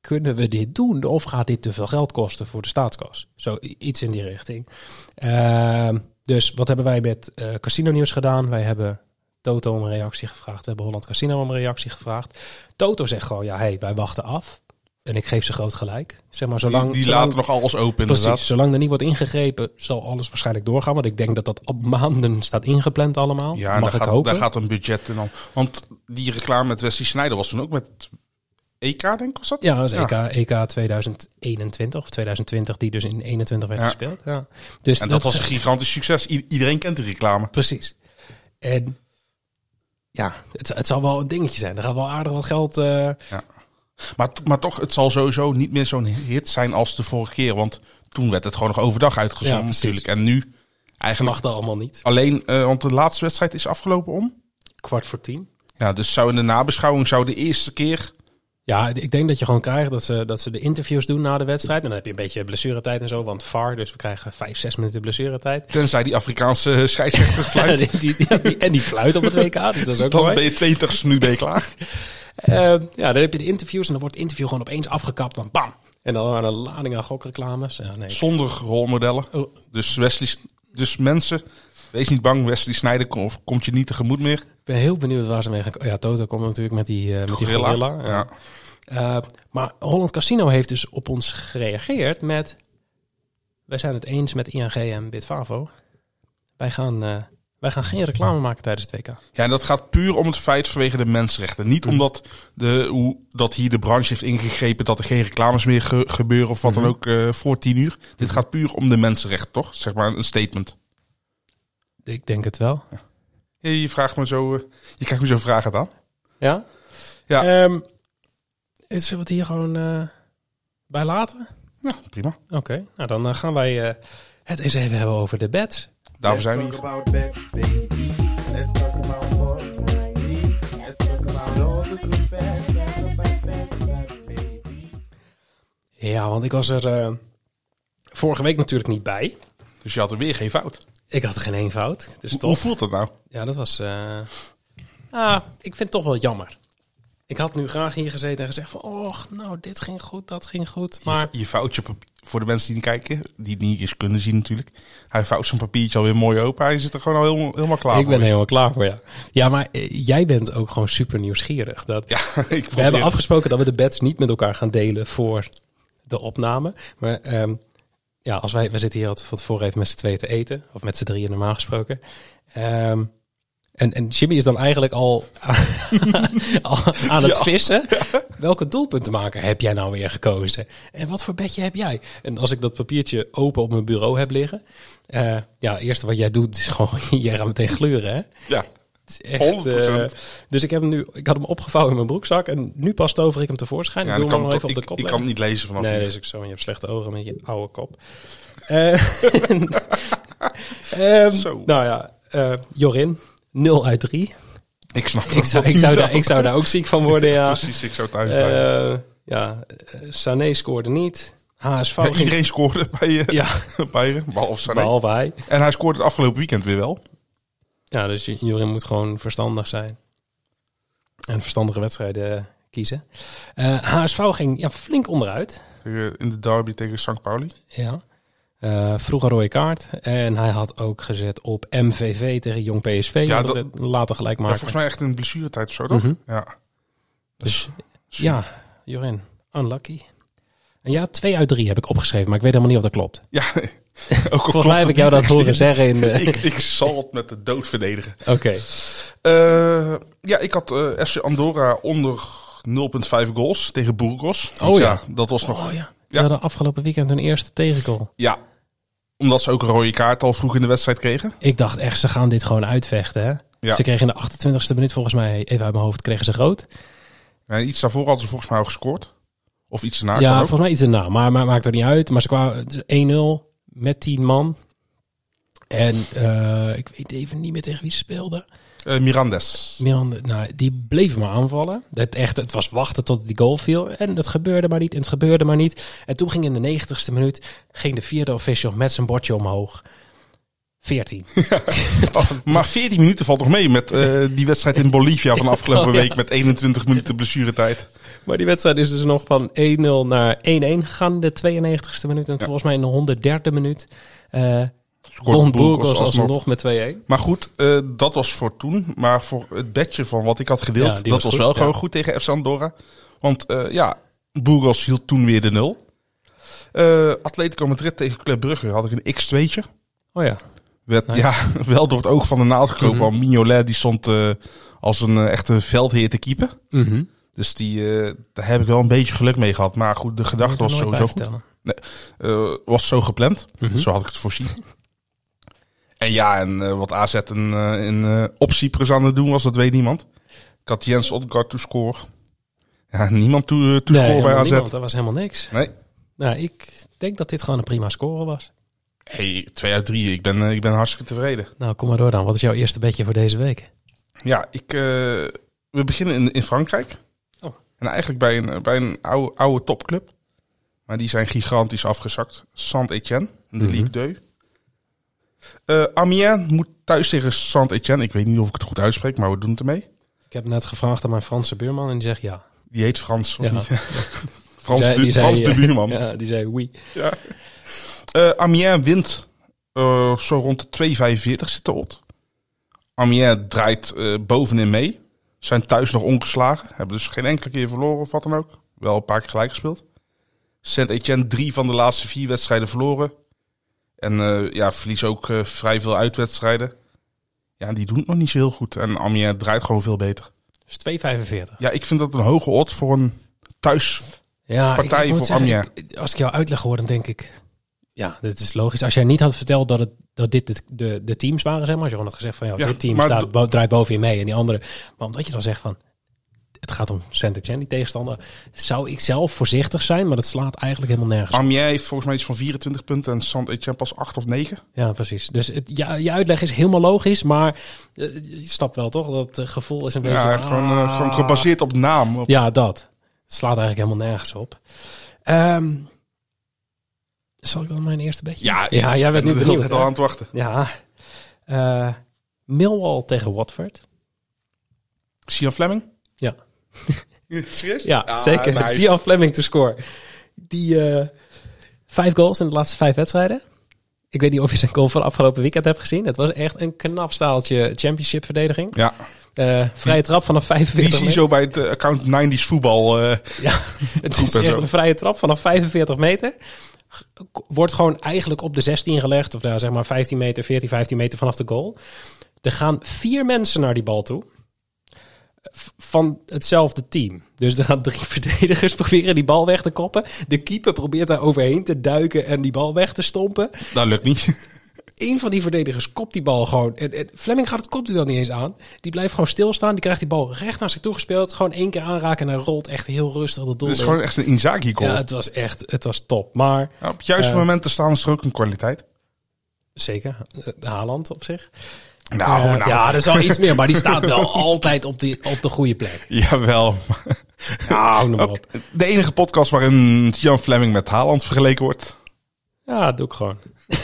kunnen we dit doen of gaat dit te veel geld kosten voor de staatskas? Zo i- iets in die richting. Ehm, dus wat hebben wij met eh, Casino Nieuws gedaan? Wij hebben Toto om een reactie gevraagd. We hebben Holland Casino om een reactie gevraagd. Toto zegt gewoon, ja, hey, wij wachten af. En ik geef ze groot gelijk. Zeg maar, zolang, die die zolang- laten nog alles open Precies, inderdaad. zolang er niet wordt ingegrepen, zal alles waarschijnlijk doorgaan. Want ik denk dat dat op maanden staat ingepland allemaal. Ja, en Mag daar ik gaat, hopen. daar gaat een budget in dan. Want die reclame met Wesley Sneijder was toen ook met EK, denk ik, was dat? Ja, dat is EK, EK 2021 of 2020, die dus in 21 werd Ja. gespeeld. Ja. Dus En dat, was een gigantisch succes. I- iedereen kent die reclame. Precies. En ja, het, het zal wel een dingetje zijn. Er gaat wel aardig wat geld... eh, Maar, maar toch, het zal sowieso niet meer zo'n hit zijn als de vorige keer. Want toen werd het gewoon nog overdag Ja, uitgezonden natuurlijk. En nu eigenlijk mag dat allemaal niet. alleen, eh, want de laatste wedstrijd is afgelopen om. Kwart voor tien. Ja, dus zou in de nabeschouwing zou de eerste keer... Ja, ik denk dat je gewoon krijgt dat ze, dat ze de interviews doen na de wedstrijd. En dan heb je een beetje blessuretijd en zo, want VAR. Dus we krijgen vijf, zes minuten blessuretijd. Tenzij die Afrikaanse scheidsrechter fluit. die, die, die- die- en die fluit op het WK, dus dat is ook dan mooi. ben je 22 minuut ben je klaar. Eh, ja, dan heb je de interviews en dan wordt het interview gewoon opeens afgekapt. Dan bam! En dan aan een lading aan gokreclames. Ja, nee. Zonder rolmodellen. Oh, Dus, Wesley, dus mensen, wees niet bang. Wesley Snijder kom- of komt je niet tegemoet meer. ik ben heel benieuwd waar ze mee gaan. Ja, Toto komt natuurlijk met die, eh, met die gorilla. Ja. Ja. Eh, maar Holland Casino heeft dus op ons gereageerd met... Wij zijn het eens met ING en Bitfavo. Wij gaan, eh, wij gaan geen reclame maken tijdens het WK. ja, en dat gaat puur om het feit vanwege de mensenrechten. Niet Mhm. omdat de, hoe, dat hier de branche heeft ingegrepen dat er geen reclames meer ge- gebeuren of wat Mhm. dan ook voor tien uur. Dit gaat puur om de mensenrechten, toch? Zeg maar een statement. Ik denk het wel. Je, je vraagt me zo, eh, je krijgt me zo vragen aan. Ja? Ja. Ehm, we het hier gewoon eh, bij laten? Ja, prima. Oké, nou dan eh, gaan wij eh, het eens even hebben over de beds. Daarvoor zijn we hier. about bets, baby. Let's talk about Fortnite. Let's talk about all the good bets and the bad bets, baby. Ja, want ik was er eh, vorige week natuurlijk niet bij. Dus je had er weer geen fout. Ik had geen één fout. Dus Hoe, voelt dat nou? Ja, dat was... eh, ah, ik vind het toch wel jammer. Ik had nu graag hier gezeten en gezegd van... Och, nou, dit ging goed, dat ging goed. Maar Je, je foutje voor de mensen die niet kijken, die het niet eens kunnen zien natuurlijk. Hij vouwt zijn papiertje alweer mooi open. Hij zit er gewoon al helemaal, helemaal klaar ik voor. ben helemaal klaar voor, ja. Ja, maar eh, jij bent ook gewoon super nieuwsgierig. Dat, Ja, ik We hebben afgesproken dat we de bets niet met elkaar gaan delen voor de opname. Maar ehm, ja, als wij, we zitten hier altijd van tevoren even met z'n tweeën te eten. Of met z'n drieën normaal gesproken. Ehm, en, en Jimmy is dan eigenlijk al, al aan het Ja. vissen. Welke doelpuntenmaker heb jij nou weer gekozen? En wat voor bedje heb jij? En als ik dat papiertje open op mijn bureau heb liggen. eh, ja, het eerste wat jij doet is gewoon, jij gaat meteen gluren hè? Ja, is echt, 100%. eh, dus ik heb hem nu, ik had hem opgevouwen in mijn broekzak en nu pas tover ik hem tevoorschijn. ja ik doe hem nog even op de ik, kop ik kan het leggen. niet lezen vanaf Nee, hier. dat is ook zo. Je hebt slechte ogen met je oude kop. Eh, ehm, Zo. nou ja, eh, Jorin, 0 uit 3. Ik snap Ik zou, ik, zou daar, ik zou daar ook ziek van worden, ja. Precies, ik zou het uitblijven. Eh, ja, Sané scoorde niet. HSV Ja, ging... Iedereen scoorde bij eh Ja, Bayern, behalve Sané. behalve hij. En hij scoorde het afgelopen weekend weer wel. Ja, dus Jorin moet gewoon verstandig zijn. En verstandige wedstrijden eh, kiezen. Eh, HSV ging ja, flink onderuit. In de derby tegen St. Pauli. Ja. Eh vroeg een rode kaart. En hij had ook gezet op MVV tegen Jong PSV. Ja, dat- later gelijk Ja, maken. volgens mij echt een blessuretijd of zo, toch? Mhm. Ja. Dus ja, Jorin, unlucky. En ja, twee uit drie heb ik opgeschreven, maar ik weet helemaal niet of dat klopt. Ja, Volgens mij heb ik jou dat horen zeggen in de... ik, ik zal het met de dood verdedigen. Oké. Eh, ja, ik had eh FC Andorra onder 0,5 goals tegen Burgos. Oh ja. Dat was nog... Oh ja. Ja. hadden afgelopen weekend hun eerste tegengoal. Ja, omdat ze ook een rode kaart al vroeg in de wedstrijd kregen. Ik dacht echt, ze gaan dit gewoon uitvechten. Hè? Ja. Ze kregen in de 28e minuut, volgens mij, even uit mijn hoofd, kregen ze rood. En iets daarvoor hadden ze volgens mij al gescoord. Of iets erna. ja, volgens mij iets erna, maar, maar maakt er niet uit. Maar ze kwamen het is 1-0 met 10 man. En eh, ik weet even niet meer tegen wie ze speelden. Eh, Mirandes. Miranda, nou, die bleven maar aanvallen. Het, echt, het was wachten tot die goal viel. En het gebeurde maar niet. En het gebeurde maar niet. En toen ging in de 90ste minuut ging de vierde official met zijn bordje omhoog. 14. Oh, maar 14 minuten valt nog mee met eh, die wedstrijd in Bolivia van afgelopen Oh, ja. week met 21 minuten blessuretijd. Maar die wedstrijd is dus nog van 1-0 naar 1-1 gegaan. De 92ste minuut. En volgens mij in de 103e minuut. Scoort won Burgos alsnog. met 2-1. Maar goed, eh, dat was voor toen. Maar voor het bedje van wat ik had gedeeld, Ja, dat was, was goed, wel ja. gewoon goed tegen FC Andorra. Want eh, ja, Burgos hield toen weer de nul. Eh Atletico Madrid tegen Club Brugge had ik een x2'tje. Oh ja. Werd ja, wel door het oog van de naald gekropen. Mhm. Want Mignolet die stond als een echte veldheer te keepen. Mhm. Dus die, eh, daar heb ik wel een beetje geluk mee gehad. Maar goed, de gedachte was sowieso goed. bij Eh, was zo gepland. Mhm. Zo had ik het voorzien. En ja, en eh, wat AZ in, in op Cyprus aan het doen was, dat weet niemand. Ik had Jens Odgaard to score. Ja, niemand to, to Nee, score bij AZ. niemand. Dat was helemaal niks. Nee. Nou, ik denk dat dit gewoon een prima score was. Hey, twee uit drie. Ik ben, ik ben hartstikke tevreden. Nou, kom maar door dan. Wat is jouw eerste bedje voor deze week? Ja, ik, we beginnen in, in Frankrijk. En eigenlijk bij een, bij een oude, oude topclub. Maar die zijn gigantisch afgezakt. Saint-Etienne, in de Mhm. Ligue 2. Eh Amiens moet thuis tegen Saint-Etienne. Ik weet niet of ik het goed uitspreek, maar we doen het ermee. Ik heb net gevraagd aan mijn Franse buurman en die zegt ja. Die heet Frans. of Ja. niet? Frans, Die zei- de, die zei, Frans de buurman. Ja, die zei oui. Eh, Amiens wint eh, zo rond de 2,45 zit. Amiens draait eh, bovenin mee. Zijn thuis nog ongeslagen. Hebben dus geen enkele keer verloren of wat dan ook. Wel een paar keer gelijk gespeeld. Saint-Etienne drie van de laatste vier wedstrijden verloren. En eh, ja, verlies ook eh, vrij veel uitwedstrijden. Ja, die doen het nog niet zo heel goed. En Amiens draait gewoon veel beter. Dus 2,45. Ja, ik vind dat een hoge odd voor een thuis. Ja, voor zeggen, Amiens. als ik jou uitleg hoor, dan denk ik... Ja, dit is logisch. Als jij niet had verteld dat, het, dat dit de, de, de teams waren, zeg maar. Als je gewoon had gezegd van, ja, Ja, dit team staat, bo- draait boven je mee en die andere... Maar omdat je dan zegt van, het gaat om Saint-Etienne, die tegenstander... Zou ik zelf voorzichtig zijn, maar dat slaat eigenlijk helemaal nergens op. Amiens heeft volgens mij iets van 24 punten en Saint-Etienne pas 8 of 9. Ja, precies. Dus het, ja, je uitleg is helemaal logisch, maar eh, je snapt wel toch? Dat eh, gevoel is een beetje... Ja, gewoon, eh, ah. gewoon gebaseerd op naam. Op, Ja, dat. Het slaat eigenlijk helemaal nergens op. Ehm, zal ik dan mijn eerste beetje? Ja, ja jij bent nu benieuwd. het al aan het wachten. Ja. Eh Millwall tegen Watford. Sian Fleming? Ja. Serieus? Ja, Ah, zeker. nice. Sian Fleming te score. Die eh, vijf goals in de laatste vijf wedstrijden. Ik weet niet of je zijn goal van afgelopen weekend hebt gezien. Het was echt een knap staaltje championship verdediging. Ja, Eh, vrije trap vanaf die 45 zie je meter. zo bij het account 90s voetbal. eh, Ja, het is echt een vrije trap vanaf 45 meter. Wordt gewoon eigenlijk op de 16 gelegd. Of ja, zeg maar 15 meter, 14, 15 meter vanaf de goal. Er gaan vier mensen naar die bal toe. Van hetzelfde team. Dus er gaan drie verdedigers proberen die bal weg te koppen. De keeper probeert daar overheen te duiken en die bal weg te stompen. dat lukt niet. Eén van die verdedigers kopt die bal gewoon. En, en Fleming gaat het kopduel niet eens aan. Die blijft gewoon stilstaan. Die krijgt die bal recht naar zich toe gespeeld. Gewoon één keer aanraken en hij rolt echt heel rustig dat doel Het is gewoon echt een Inzaghi goal. Ja, het was echt, het was top. Maar Ja, op het juiste Eh, moment te staan is er ook een kwaliteit. zeker, eh, Haaland op zich. Nou, Eh, nou. Ja, er is al iets meer, maar die staat wel altijd op, die, op de goede plek. Jawel. Nou, op. De enige podcast waarin Jan Fleming met Haaland vergeleken wordt. Ja, dat doe ik gewoon.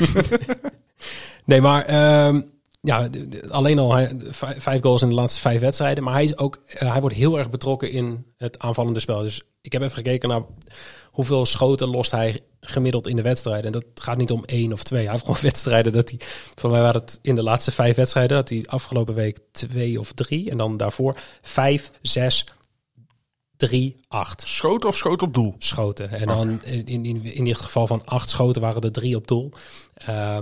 nee, maar ehm, ja, alleen al hij, vijf, goals in de laatste vijf wedstrijden. Maar hij, is ook, eh, hij wordt heel erg betrokken in het aanvallende spel. Dus ik heb even gekeken naar hoeveel schoten lost hij gemiddeld in de wedstrijden. En dat gaat niet om één of twee. Hij heeft gewoon wedstrijden dat hij... Van mij waren het in de laatste vijf wedstrijden... dat hij afgelopen week twee of drie. En dan daarvoor vijf, zes, drie, acht Schoot of schoot op doel? schoten. En dan in, in, in dit geval van acht schoten waren er drie op doel. Eh,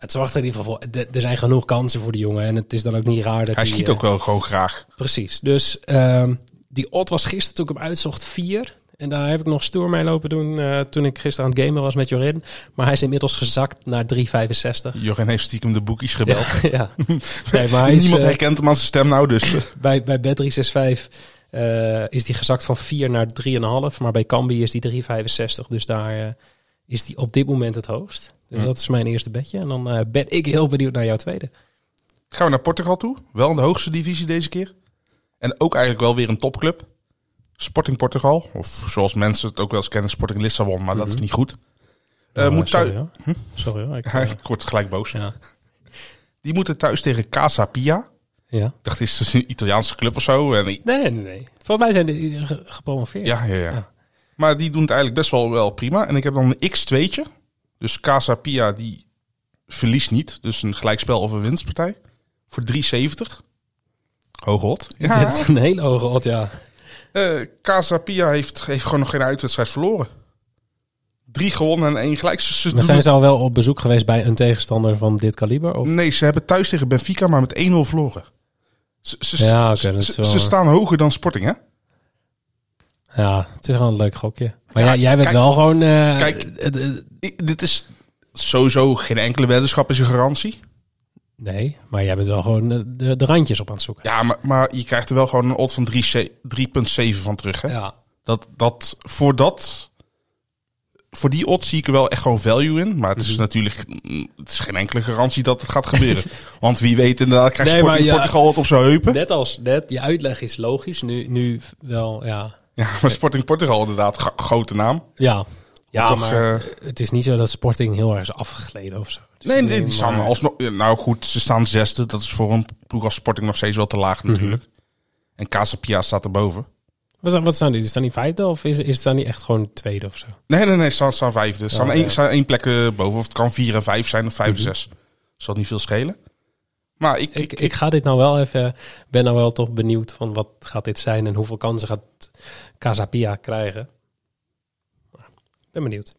het zorgt er in ieder geval voor. de- Er zijn genoeg kansen voor die jongen. En het is dan ook niet raar dat Hij hij, schiet eh, ook wel gewoon graag. Precies. Dus ehm, die odd was gisteren toen ik hem uitzocht vier. En daar heb ik nog stoer mee lopen doen eh, toen ik gisteren aan het gamen was met Jorin. Maar hij is inmiddels gezakt naar 3,65. Jorin heeft stiekem de boekjes gebeld. ja. Nee, maar hij is, Niemand eh, herkent hem aan zijn stem nou, dus... eh, bij, bij Bet365 eh, is die gezakt van 4 naar 3,5. Maar bij Cambi is die 3,65. Dus daar eh, is die op dit moment het hoogst. Dus Hm. dat is mijn eerste bedje. En dan eh, ben ik heel benieuwd naar jouw tweede. Gaan we naar Portugal toe. Wel in de hoogste divisie deze keer. En ook eigenlijk wel weer een topclub. Sporting Portugal. Of zoals mensen het ook wel eens kennen, Sporting Lissabon. Maar dat is niet goed. Eh, Oh, moet sorry, thuis... hoor. Sorry hoor. Ik, eh, word gelijk boos. ja. Die moeten thuis tegen Casa Pia. ja. Ik dacht, is het een Italiaanse club of zo? En Nee, nee, nee. Volgens mij zijn die ge- gepromoveerd. ja, ja, ja, Ja. Maar die doen het eigenlijk best wel, wel prima. En ik heb dan een X2'tje. Dus Casa Pia die verliest niet. Dus een gelijkspel of een winstpartij. Voor 3,70. Hoog rot. Ja. Dit is een hele hoge odd, ja. Eh, Casa Pia heeft, heeft gewoon nog geen uitwedstrijd verloren. Drie gewonnen en één gelijk. Ze, ze Maar zijn ze al wel op bezoek geweest bij een tegenstander van dit kaliber? Of? Nee, ze hebben thuis tegen Benfica maar met 1-0 verloren. Ze, ze, Ja, wel- ze staan hoger dan Sporting, hè? Ja, het is gewoon een leuk gokje. Maar Ja, jij bent kijk- wel gewoon... eh, kijk. dit is sowieso geen enkele weddenschap is een garantie. nee, maar jij bent wel gewoon de, de, de randjes op aan het zoeken. Ja, maar, maar je krijgt er wel gewoon een odd van 3 3,7 van terug, hè? Ja. Dat, dat, voor dat... Voor die odds zie ik er wel echt gewoon value in. Maar het is Mhm. natuurlijk het is geen enkele garantie dat het gaat gebeuren. Want wie weet inderdaad krijgt Nee, Sporting ja. Portugal wat op zijn heupen. Net als net, je uitleg is logisch. Nu, nu wel, ja. Ja, maar Sporting Portugal inderdaad, gro- grote naam. Ja, ja Toch, maar eh, het is niet zo dat Sporting heel erg is afgegleden of zo. Nee, nee, die staan alsnog... Nou goed, ze staan zesde. Dat is voor een ploeg als Sporting nog steeds wel te laag Mhm. natuurlijk. En Casa Pia staat erboven. Wat, staan- wat staan die? Dat niet vijfde of is, is het niet echt gewoon tweede of zo? Nee, nee, nee, staan, staan vijfde. Ze staan, Oh, één, ja. staan één plek eh, boven. Of het kan vier en vijf zijn of vijf en zes. Zal niet veel schelen. Maar ik, Ik, ik ga dit nou wel even, ben nou wel toch benieuwd van wat gaat dit zijn en hoeveel kansen gaat Casapia krijgen. Ben benieuwd.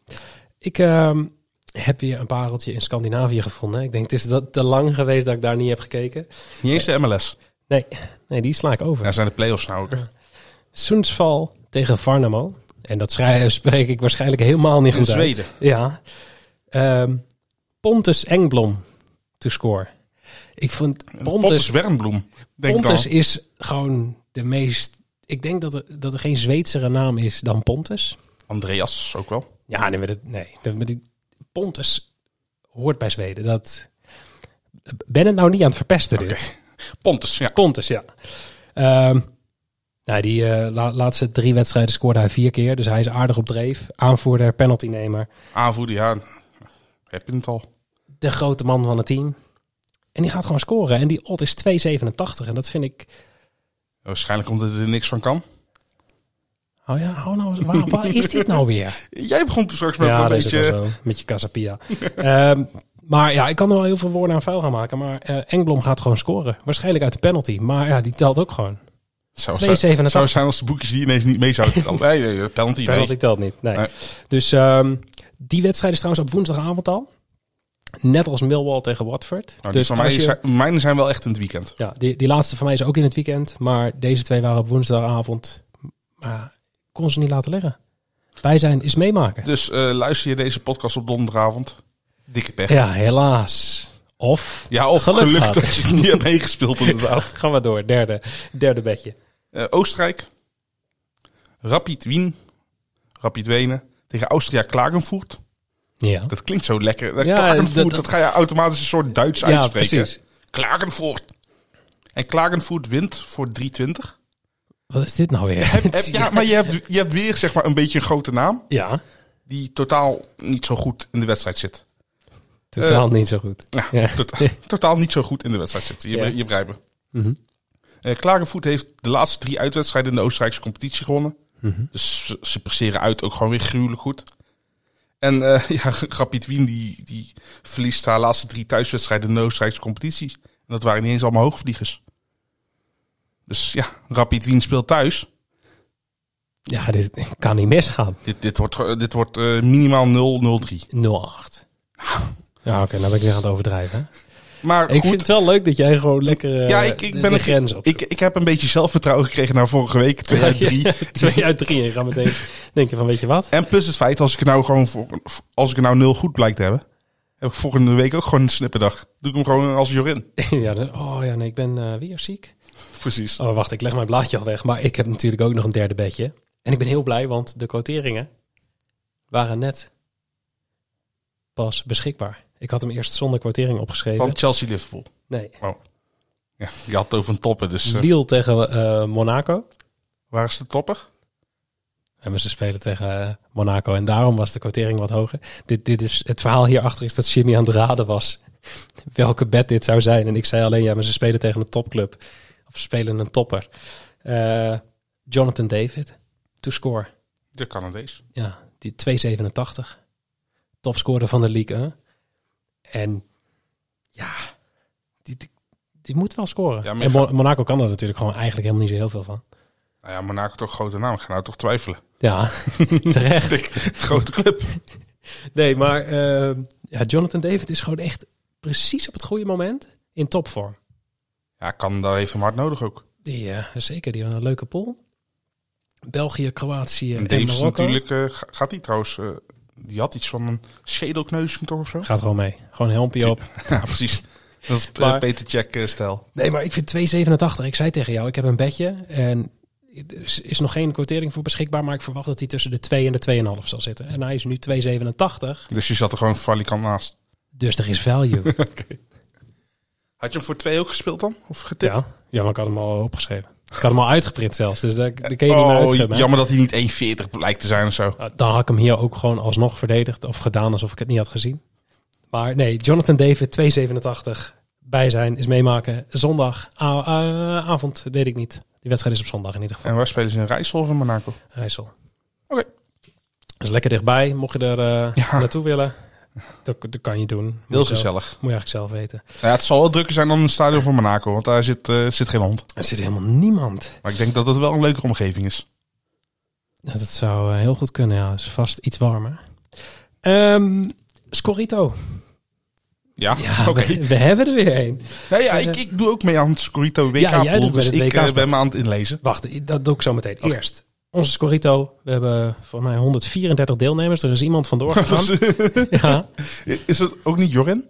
Ik ehm, heb weer een pareltje in Scandinavië gevonden. Ik denk het is dat te lang geweest dat ik daar niet heb gekeken. niet eens de MLS. Nee, nee die sla ik over. Ja, zijn de play-offs nou ook. hè? Sundsval tegen Varnamo. En dat spreek ik waarschijnlijk helemaal niet In goed uit. Zweden. Ja. Ehm, Pontus Engblom to score. Ik vond Pontus Pontus. Denk Pontus dan. is gewoon de meest... Ik denk dat er, dat er geen Zweedsere naam is dan Pontus. Andreas ook wel. Ja, nee, maar, dat, nee. Maar die Pontus hoort bij Zweden. Dat... Ben het nou niet aan het verpesten dit? Pontus, ja. Pontus, ja. Ehm, nou, die eh, la- laatste drie wedstrijden scoorde hij vier keer. Dus hij is aardig op dreef. Aanvoerder, penaltynemer. Aanvoerder, ja. Heb je het al. De grote man van het team. En die gaat gewoon scoren. En die odd is 2,87. En dat vind ik... Waarschijnlijk omdat er niks van kan. Oh ja, hou nou, eens- waar, waar is dit nou weer? Jij begon toen straks met ja, een beetje... zo. Met je Casapia. Ehm, maar ja, ik kan er wel heel veel woorden aan vuil gaan maken. Maar eh Engblom gaat gewoon scoren. Waarschijnlijk uit de penalty. Maar ja, die telt ook gewoon. Zou, 2,87. zou, zou zijn als de boekjes die ineens niet mee zouden tellen. Nee, penalty, Penalty nee. telt niet. Nee. Nee. Dus ehm, die wedstrijd is trouwens op woensdagavond al. Net als Millwall tegen Watford. Nou, dus van als mij je- zijn, mijne zijn wel echt in het weekend. ja, die, die laatste van mij is ook in het weekend. Maar deze twee waren op woensdagavond. Maar kon ze niet laten liggen. Wij zijn is meemaken. Dus eh, luister je deze podcast op donderdagavond. Dikke pech. Ja, helaas. Of Ja, of Geluk geluk, gehad. dat je het niet hebt meegespeeld inderdaad. gaan we door. Derde, derde bedje. Eh, Oostenrijk. Rapid Wien. Rapid Wenen. Tegen Austria Klagenvoort. Ja, Dat klinkt zo lekker. Dat Ja, Klagenvoort, dat- dat, ga je automatisch een soort Duits ja uitspreken. precies. Klagenvoort. En Klagenvoort wint voor 3,20. Wat is dit nou weer? Heb- heb- ja, maar je hebt, je hebt weer zeg maar een beetje een grote naam ja, die totaal niet zo goed in de wedstrijd zit. totaal Eh, niet zo goed. Ja, Ja. tota- totaal niet zo goed in de wedstrijd zit. Je, Ja. je begrijpt me. Mhm. Eh, Klagenvoet heeft de laatste drie uitwedstrijden in de Oostenrijkse competitie gewonnen. Mhm. Dus ze- ze presteren uit ook gewoon weer gruwelijk goed. En eh ja, Rapid Wien die, die verliest haar laatste drie thuiswedstrijden in de Oostenrijkse competitie. En dat waren niet eens allemaal hoogvliegers. Dus ja, Rapid Wien speelt thuis. Ja, dit kan niet misgaan. 0-8. Dit, dit wordt, dit wordt eh, minimaal 0-0-3. Ja, oké, nou ben ik weer aan het overdrijven. hè? Maar Ik goed, vind het wel leuk dat jij gewoon lekker eh, ja, ik, ik de, ben de grens op. ik, ik heb een beetje zelfvertrouwen gekregen na vorige week. Twee uit drie. Twee uit drie. En je gaat meteen denken van, weet je wat? En plus het feit, als ik nou gewoon voor, als ik nou nul goed blijkt te hebben, heb ik volgende week ook gewoon een snipperdag. Doe ik hem gewoon als Jorin. ja, dan- oh ja, nee, ik ben eh, weer ziek. Precies. Oh, wacht, ik leg mijn blaadje al weg. Maar ik heb natuurlijk ook nog een derde bedje. En ik ben heel blij, want de quoteringen waren net pas beschikbaar. Ik had hem eerst zonder quotering opgeschreven. Van Chelsea Liverpool. Nee. Ja, je had het over een topper, dus Lille tegen eh, Monaco. waar is de topper? En ze spelen tegen eh, Monaco. En daarom was de quotering wat hoger. Dit, dit is, het verhaal hierachter is dat Jimmy aan het raden was. Welke bed dit zou zijn. En ik zei alleen, ja, maar ze spelen tegen een topclub. Of ze spelen een topper. Jonathan David. To score. De Canadees. Ja, die 2,87. Topscorer van de league. Hè? En ja, die, die, die moet wel scoren. Ja, en gaat- Monaco kan er natuurlijk gewoon eigenlijk helemaal niet zo heel veel van. Nou ja, Monaco toch grote naam. Ik ga nou toch twijfelen. Ja, terecht. Dik, grote club. Nee, maar eh, ja, Jonathan David is gewoon echt precies op het goede moment in topvorm. Ja, kan daar even hard nodig ook. Die, eh, zeker, die had een leuke pool. België, Kroatië En en, Davis Marokko. natuurlijk, eh, ga- gaat die trouwens, die had iets van een schedelkneuzing toch of zo? Gaat gewoon mee. Gewoon een helmpje op. Ja, precies. Dat is Maar- maar, Peter Check eh, stijl. Nee, maar ik vind 2,87. Ik zei tegen jou, ik heb een bedje. En er is, nog geen quotering voor beschikbaar. Maar ik verwacht dat hij tussen de 2 en de 2,5 zal zitten. En hij is nu 2,87. Dus je zat er gewoon falikant naast. Dus er is value. Had je hem voor twee ook gespeeld dan? Of getipt? ja. ja, maar ik had hem al opgeschreven. Ik had hem al uitgeprint zelfs. Dus daar, daar kun je niet meer Oh, hè? jammer dat hij niet 1,40 blijkt te zijn of zo. Nou, Dan had ik hem hier ook gewoon alsnog verdedigd of gedaan alsof ik het niet had gezien. Maar nee, Jonathan David, 2,87 bij zijn, is meemaken. Zondag, avond, weet ik niet. Die wedstrijd is op zondag in ieder geval. En waar spelen ze in Rijssel of in Monaco? Rijssel. Oké. Dat is lekker dichtbij. Mocht je er eh, Ja. naartoe willen, dat, dat kan je doen. Moet Heel zelf- gezellig. Moet je eigenlijk zelf weten. Ja, het zal wel drukker zijn dan een stadion van Monaco, want daar zit, eh, zit geen hond. Er zit helemaal niemand. Maar ik denk dat het wel een leukere omgeving is. Ja, dat zou eh, heel goed kunnen, ja. Het is vast iets warmer. Ehm Scorito. Ja, Ja, oké. we, we hebben er weer een. Nee, ja, ik, ik doe ook mee aan het Scorito WK Ja, dus ik eh, ben me aan het inlezen. Wacht, dat doe ik zo meteen. Eerst, onze Scorito. We hebben volgens mij 134 deelnemers. Er is iemand vandoor gegaan. ja, Is het ook niet Jorin?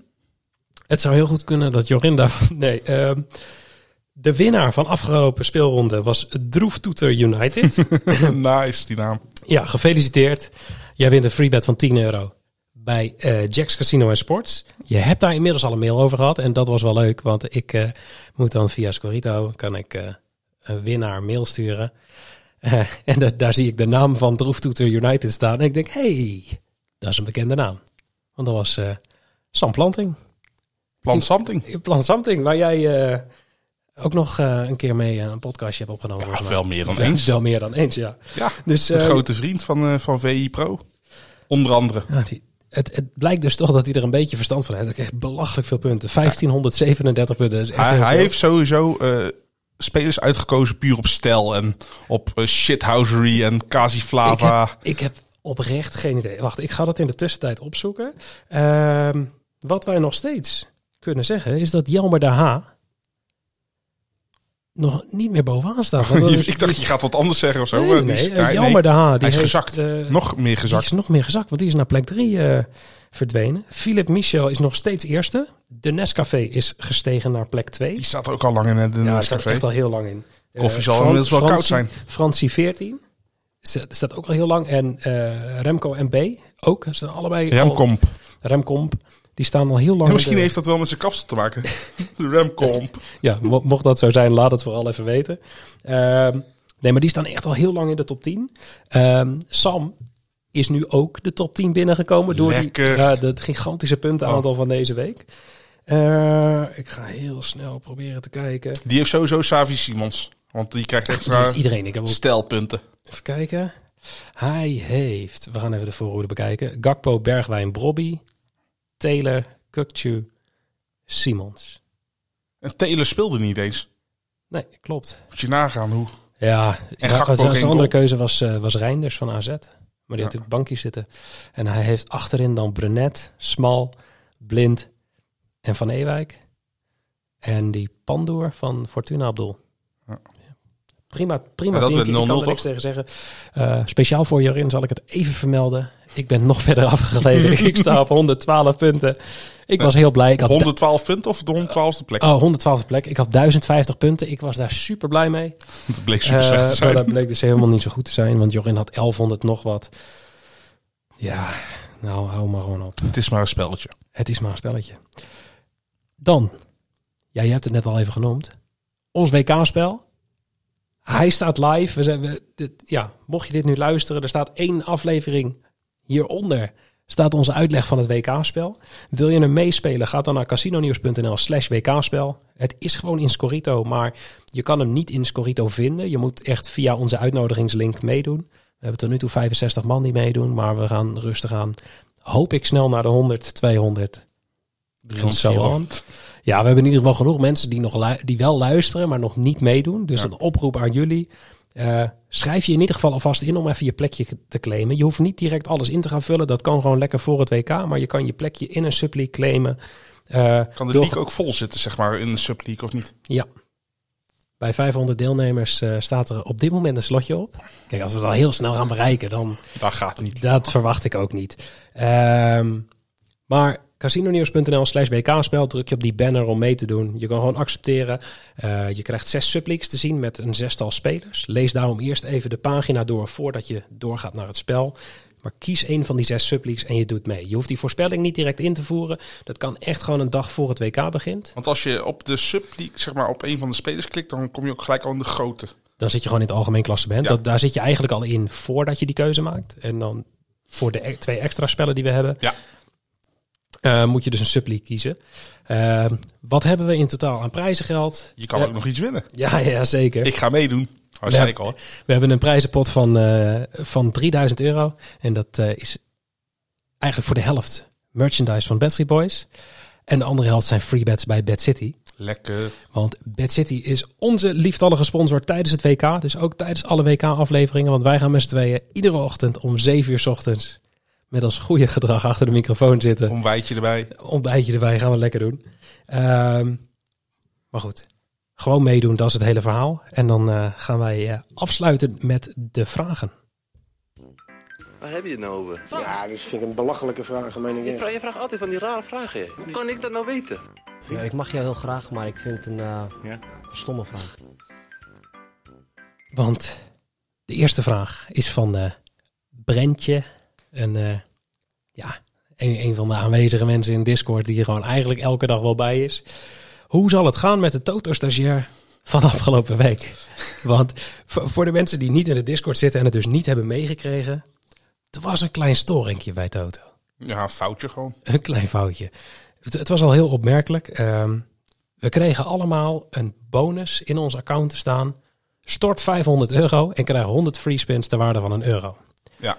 het zou heel goed kunnen dat Jorinda... Nee, ehm, de winnaar van afgelopen speelronde was Droeftoeter United. nice, die naam. ja, gefeliciteerd. Jij wint een freebet van 10 euro bij eh Jack's Casino en Sports. Je hebt daar inmiddels al een mail over gehad. En dat was wel leuk, want ik eh, moet dan via Scorito... kan ik eh, een winnaar mail sturen... Eh, en da- daar zie ik de naam van Droeftoeter United staan. En ik denk, hey, dat is een bekende naam. Want dat was eh Sam Planting. Plant Something. Plan Something, waar jij eh, ook nog een keer mee een podcastje hebt opgenomen. Ja, wel meer dan eens. Wel meer dan eens, ja. Ja, Dus, een grote vriend van, van VI Pro. Onder andere. Ja, die, het, het blijkt dus toch dat hij er een beetje verstand van heeft. Hij krijgt belachelijk veel punten. 1537 punten. Dat is echt Hij, heeft sowieso spelers uitgekozen puur op stijl en op eh, shithousery en ik, Casiflava. heb, ik heb oprecht geen idee. Wacht, ik ga dat in de tussentijd opzoeken. Ehm, wat wij nog steeds kunnen zeggen is dat Jelmer de H nog niet meer bovenaan staat. Want dat is- ik dacht, je gaat wat anders zeggen of zo. Nee, die eh, nee, nee. Jelmer de H. Die Hij is heeft, gezakt. eh, Nog meer Die gezakt. is nog meer gezakt, want die is naar plek 3 verdwenen. Philip Michel is nog steeds eerste. De Nescafé is gestegen naar plek 2. Die staat er ook al lang in de Ja, ja, het staat echt al heel lang in. Koffie Eh, zal inmiddels wel koud zijn. Francie 14. Staat ook al heel lang. En eh, Remco en B ook. Ze staan allebei al- Remkomp. Die staan al heel lang. Ja, misschien de- heeft dat wel met zijn kapsel te maken. De Remkomp. Ja, mo- mocht dat zo zijn, laat het vooral even weten. Ehm, Nee, maar die staan echt al heel lang in de top 10. Ehm, Sam is nu ook de top 10 binnengekomen door die, Lekker. ja, dat gigantische puntenaantal van deze week. Eh, ik ga heel snel proberen te kijken. Die heeft sowieso Savi Simons. Want die krijgt extra heeft iedereen. Ik heb ook stelpunten. Even kijken. Hij heeft, we gaan even de voorhoede bekijken. Gakpo, Bergwijn, Brobby, Taylor, Kukcu, Simons. En Taylor speelde niet eens. Nee, klopt. Moet je nagaan hoe. Ja, En ja, Gakpo zijn andere keuze was, eh, was Reinders van AZ. Maar die had natuurlijk bankjes zitten. En hij heeft achterin dan Brenet, Smal, Blind en Van Ewijk. En die Pandoer van Fortuna op doel. Ja. Prima, prima Maar dat ik kan 0-0 er niks tegen zeggen. Eh, speciaal voor Jorin zal ik het even vermelden. Ik ben nog verder afgeleden. ik sta op 112 punten. Ik was heel blij. Ik had 112 punten of de 112e plek? Oh, 112 plek. Ik had 1050 punten. Ik was daar super blij mee. Dat bleek super slecht Eh, te zijn. maar dat bleek dus helemaal niet zo goed te zijn, want Jorin had 1100 nog wat. Ja, nou hou maar gewoon op. Het is maar een spelletje. Het is maar een spelletje. Dan, ja, je hebt het net al even genoemd. Ons WK-spel. Hij staat live. We zijn, we, dit- ja, mocht je dit nu luisteren, er staat één aflevering hieronder. Staat onze uitleg van het WK-spel. Wil je hem meespelen? Ga dan naar casinonews.nl slash WK-spel. Het is gewoon in Scorito, maar je kan hem niet in Scorito vinden. Je moet echt via onze uitnodigingslink meedoen. We hebben tot nu toe 65 man die meedoen, maar we gaan rustig aan. Hoop ik snel naar de 100, 200 en zo. Ja, we hebben in ieder geval genoeg mensen die, nog die wel luisteren, maar nog niet meedoen. Dus Ja. een oproep aan jullie. Eh, schrijf je in ieder geval alvast in om even je plekje te claimen. Je hoeft niet direct alles in te gaan vullen. Dat kan gewoon lekker voor het WK. Maar je kan je plekje in een subleague claimen. Eh, Kan de door- league ook vol zitten, zeg maar, in de subleague of niet? Ja. Bij 500 deelnemers eh, staat er op dit moment een slotje op. Kijk, als we dat heel snel gaan bereiken, dan Dat gaat niet. dat verwacht ik ook niet. Ehm, maar casinonews.nl slash WK-spel druk je op die banner om mee te doen. Je kan gewoon accepteren. Eh, je krijgt zes subleagues te zien met een zestal spelers. Lees daarom eerst even de pagina door voordat je doorgaat naar het spel. Maar kies een van die zes subleagues en je doet mee. Je hoeft die voorspelling niet direct in te voeren. Dat kan echt gewoon een dag voor het WK begint. Want als je op de subleague, zeg maar, op een van de spelers klikt, dan kom je ook gelijk al in de grote. Dan zit je gewoon in het algemeen klassement. Ja. Dat, daar zit je eigenlijk al in voordat je die keuze maakt. En dan voor de e- twee extra spellen die we hebben, Ja. Eh, moet je dus een subleague kiezen. Eh, wat hebben we in totaal aan prijzengeld? Je kan Ja. ook nog iets winnen. Ja, ja zeker. Ik ga meedoen. Ik al. We hebben een prijzenpot van, eh, van 3000 euro. En dat is eigenlijk voor de helft merchandise van Bad Street Boys. En de andere helft zijn free bets bij Bad City. Lekker. Want Bad City is onze lieftallige sponsor tijdens het WK. Dus ook tijdens alle WK-afleveringen. Want wij gaan met z'n tweeën iedere ochtend om 7 uur 's ochtends... met als goede gedrag achter de microfoon zitten. Ontbijtje erbij. Ontbijtje erbij, gaan we lekker doen. Ehm, maar goed, gewoon meedoen, dat is het hele verhaal. En dan eh, gaan wij eh, afsluiten met de vragen. Waar heb je het nou over? Ja, dus vind ik een belachelijke vraag, meen ik Je, vraagt, je vraagt altijd van die rare vragen. hè. Hoe kan ik dat nou weten? Ja, ik mag jou heel graag, maar ik vind het een eh, stomme vraag. Want de eerste vraag is van eh Brentje. Een, eh, ja, een, een van de aanwezige mensen in Discord die er gewoon eigenlijk elke dag wel bij is. Hoe zal het gaan met de Toto-stagiair van afgelopen week? Want voor, voor de mensen die niet in de Discord zitten en het dus niet hebben meegekregen. Er was een klein storingje bij Toto. Ja, een foutje gewoon. Een klein foutje. Het, het was al heel opmerkelijk. Ehm, we kregen allemaal een bonus in ons account te staan. Stort 500 euro en krijg 100 free spins ter waarde van een euro. Ja.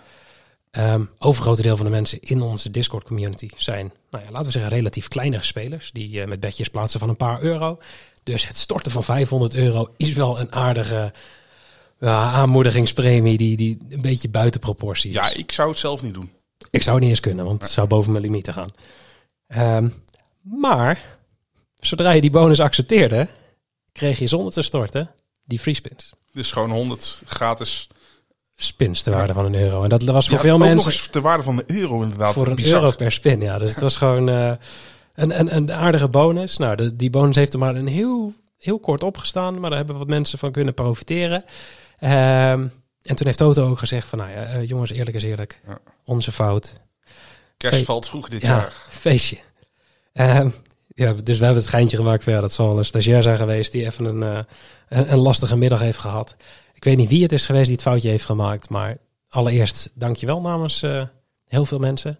Ehm overgrote deel van de mensen in onze Discord community zijn, nou ja, laten we zeggen, relatief kleinere spelers. Die eh, met bedjes plaatsen van een paar euro. Dus het storten van 500 euro is wel een aardige aanmoedigingspremie die, die een beetje buiten proportie is. Ja, ik zou het zelf niet doen. Ik zou het niet eens kunnen, want het zou boven mijn limieten gaan. Ehm, maar zodra je die bonus accepteerde, kreeg je zonder te storten die free spins. Dus gewoon 100 gratis. Spins ter waarde van een euro. En dat was voor Ja, veel mensen de waarde van de euro inderdaad. voor een Bizar. euro per spin. Ja, dus het was gewoon eh, een, een, een aardige bonus. Nou, de, die bonus heeft er maar een heel, heel kort opgestaan, maar daar hebben wat mensen van kunnen profiteren. Ehm, en toen heeft Toto ook gezegd van, nou ja, eh, jongens, eerlijk is eerlijk. Ja. Onze fout. Kerst Fe- valt vroeg dit Ja, jaar. feestje. Ehm, ja, dus we hebben het geintje gemaakt van ja, dat zal een stagiair zijn geweest die even een, eh, een, een lastige middag heeft gehad. Ik weet niet wie het is geweest die het foutje heeft gemaakt. Maar allereerst dankjewel namens eh, heel veel mensen.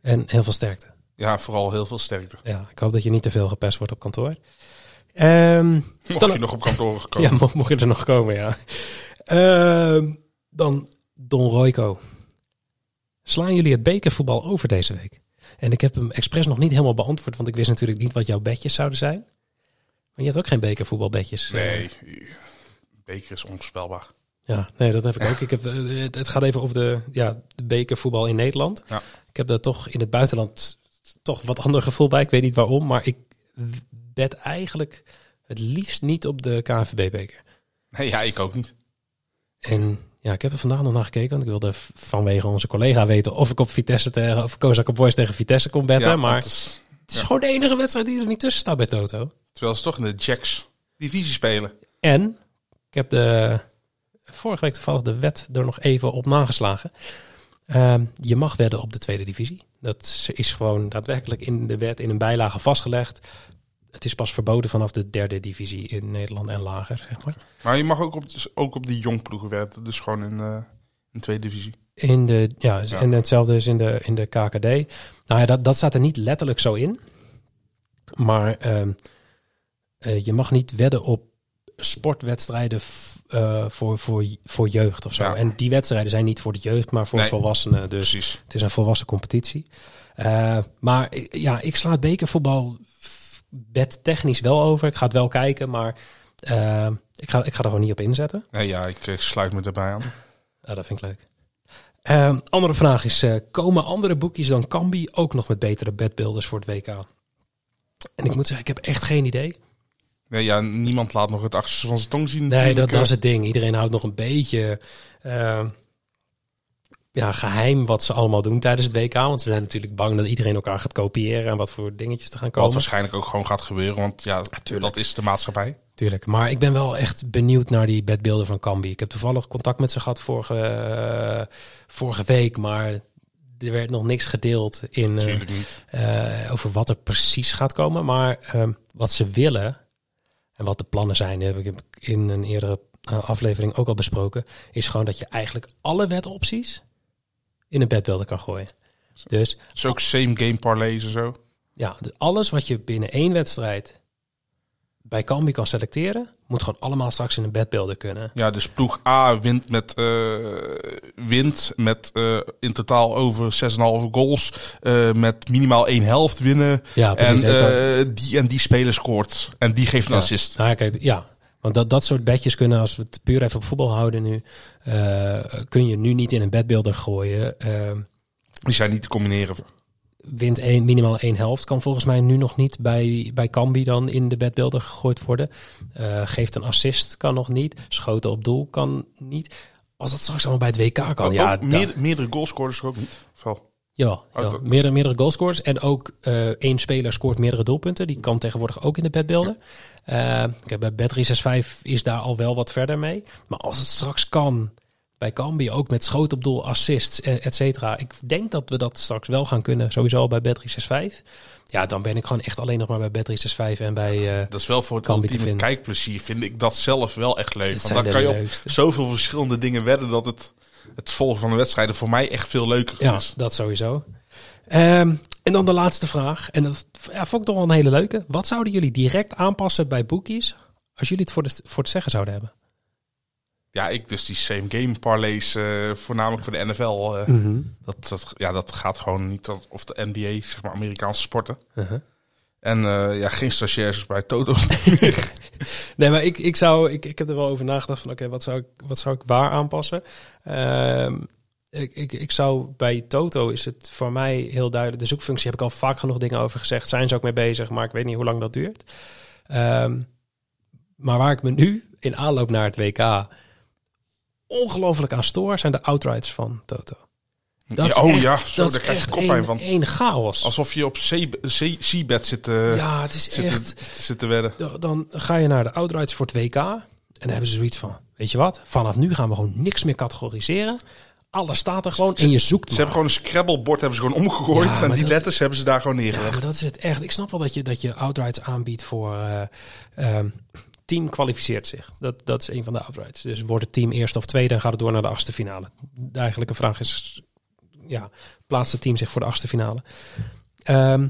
En heel veel sterkte. Ja, vooral heel veel sterkte. Ja, ik hoop dat je niet te veel gepest wordt op kantoor. Ehm, Mocht Dan- je nog op kantoor komen. ja, mo- mocht je er nog komen, ja. Ehm, dan Don Royco. Slaan jullie het bekervoetbal over deze week? En ik heb hem expres nog niet helemaal beantwoord, want ik wist natuurlijk niet wat jouw bedjes zouden zijn. Maar je hebt ook geen bekervoetbalbedjes. eh. Nee, beker is onvoorspelbaar. Ja, nee, dat heb ik ook. Ik heb, eh, het, het gaat even over de, ja, de bekervoetbal in Nederland. Ja. Ik heb daar toch in het buitenland toch wat ander gevoel bij. Ik weet niet waarom, maar ik bed eigenlijk het liefst niet op de KNVB-beker. Nee, ja, ik ook niet. En ja, ik heb er vandaag nog naar gekeken, want ik wilde vanwege onze collega weten of ik op Vitesse tegen, of Kozak Boys tegen Vitesse kon betten. Ja, maar dat is, het is gewoon de enige wedstrijd die er niet tussen staat bij Toto. terwijl ze toch in de Jacks divisie spelen. En ik heb de vorige week toevallig de wet er nog even op nageslagen. Ehm, je mag wedden op de tweede divisie. Dat is gewoon daadwerkelijk in de wet in een bijlage vastgelegd. Het is pas verboden vanaf de derde divisie in Nederland en lager, zeg maar. Maar je mag ook op, ook op die jongploegen werken. Dus gewoon in, eh in tweede divisie. In de, ja, Ja. en hetzelfde is in de, in de KKD. Nou ja, dat, dat staat er niet letterlijk zo in. Maar ehm, eh, je mag niet wedden op sportwedstrijden eh, voor, voor, voor jeugd of zo. Ja. En die wedstrijden zijn niet voor de jeugd, maar voor Nee. volwassenen. Dus Precies. het is een volwassen competitie. Eh, maar ik- ja, ik sla het bekervoetbal f- bedtechnisch wel over. Ik ga het wel kijken, maar eh, ik, ga, ik ga er gewoon niet op inzetten. Nee, ja, ik eh, sluit me erbij aan. Ja, dat vind ik leuk. Ehm, andere vraag is, eh, komen andere boekjes dan Cambi ook nog met betere bedbuilders voor het WK? En ik moet zeggen, ik heb echt geen idee. Nee, ja, niemand laat nog het achterste van zijn tong zien. Nee, natuurlijk, dat, dat is eh. het ding. Iedereen houdt nog een beetje ehm, ja, geheim wat ze allemaal doen tijdens het WK. Want ze zijn natuurlijk bang dat iedereen elkaar gaat kopiëren en wat voor dingetjes te gaan Wat komen. waarschijnlijk ook gewoon gaat gebeuren. Want ja, dat is de maatschappij. Tuurlijk. Maar ik ben wel echt benieuwd naar die bedbeelden van Cambi. Ik heb toevallig contact met ze gehad vorige, eh, vorige week, maar er werd nog niks gedeeld in, eh, eh, over wat er precies gaat komen. Maar ehm, wat ze willen en wat de plannen zijn, heb ik in een eerdere eh, aflevering ook al besproken, is gewoon dat je eigenlijk alle wetopties in een bedbeelden kan gooien. Dus Dus ook same game parlays en zo. ja, dus alles wat je binnen één wedstrijd bij Cambi kan selecteren, moet gewoon allemaal straks in een bedbeelden kunnen. Ja, dus ploeg A wint met, eh, wint met eh, in totaal over 6,5 goals. eh, met minimaal één helft winnen. Ja, precies. en die en die speler scoort. En die geeft een Ja. assist. Nou, ja, kijk, ja. Want dat, dat soort bedjes kunnen, als we het puur even op voetbal houden nu, kun je nu niet in een bedbeelder gooien. Die zijn niet te combineren. Wint één, minimaal één helft. Kan volgens mij nu nog niet bij, bij Cambi dan in de bedbeelder gegooid worden. Eh, geeft een assist, kan nog niet. Schoten op doel kan niet. Als dat straks allemaal bij het WK kan, ja, meer, meerdere goalscorers ook niet. Wel? Ja, ja. Uit- Meerdere, meerdere goalscorers. En ook eh, één speler scoort meerdere doelpunten. Die kan tegenwoordig ook in de bedbeelden. Eh, kijk, bij Bet365 is daar al wel wat verder mee. Maar als het straks kan bij Cambi, ook met schoot op doel, assists, eh, et cetera. Ik denk dat we dat straks wel gaan kunnen, sowieso al bij Bet365. Ja, dan ben ik gewoon echt alleen nog maar bij Bet365 en bij... eh, Dat is wel voor het ultieme vinden. kijkplezier. Vind ik dat zelf wel echt leuk. Het Want dan kan je op zoveel verschillende dingen wedden dat het, het volgen van de wedstrijden voor mij echt veel leuker Ja, is. dat sowieso. Ehm, en dan de laatste vraag. En dat ja, vond ik toch wel een hele leuke. Wat zouden jullie direct aanpassen bij bookies als jullie het voor, de, voor het zeggen zouden hebben? Ja, ik dus die same game parlays, eh, voornamelijk voor de NFL. eh, Mhm. dat, dat, ja, dat gaat gewoon niet. Dat, of de NBA, zeg maar Amerikaanse sporten. Uh-huh. En eh, ja, geen stagiairs bij Toto. Nee, maar ik, ik, zou, ik, ik heb er wel over nagedacht van oké, wat, zou ik, wat zou ik waar aanpassen? Ehm, ik, ik, ik zou bij Toto is het voor mij heel duidelijk. De zoekfunctie heb ik al vaak genoeg dingen over gezegd. Zijn ze ook mee bezig, maar ik weet niet hoe lang dat duurt. Ehm, maar waar ik me nu in aanloop naar het WK ongelooflijk aan stoor, zijn de outrights van Toto. Dat Ja, oh echt- ja, zo, dat daar krijg je koppijn van. één chaos. Alsof je op C-bed zit, te- ja, het is zit, echt... te, zit te wedden. Da- Dan ga je naar de outrights voor het WK. En dan hebben ze zoiets van, weet je wat? Vanaf nu gaan we gewoon niks meer categoriseren. Alles staat er gewoon en je zoekt Ze maar. hebben gewoon een Scrabble-bord hebben ze gewoon omgegooid. Ja, en die dat- letters hebben ze daar gewoon Ja, neergelegd. maar dat is het echt. Ik snap wel dat je, dat je outrights aanbiedt voor eh, ehm, team kwalificeert zich. Dat, dat is een van de outrights. Dus wordt het team eerste of tweede en gaat het door naar de achtste finale. De eigenlijke vraag is, ja, plaatst het team zich voor de achtste finale? Ehm,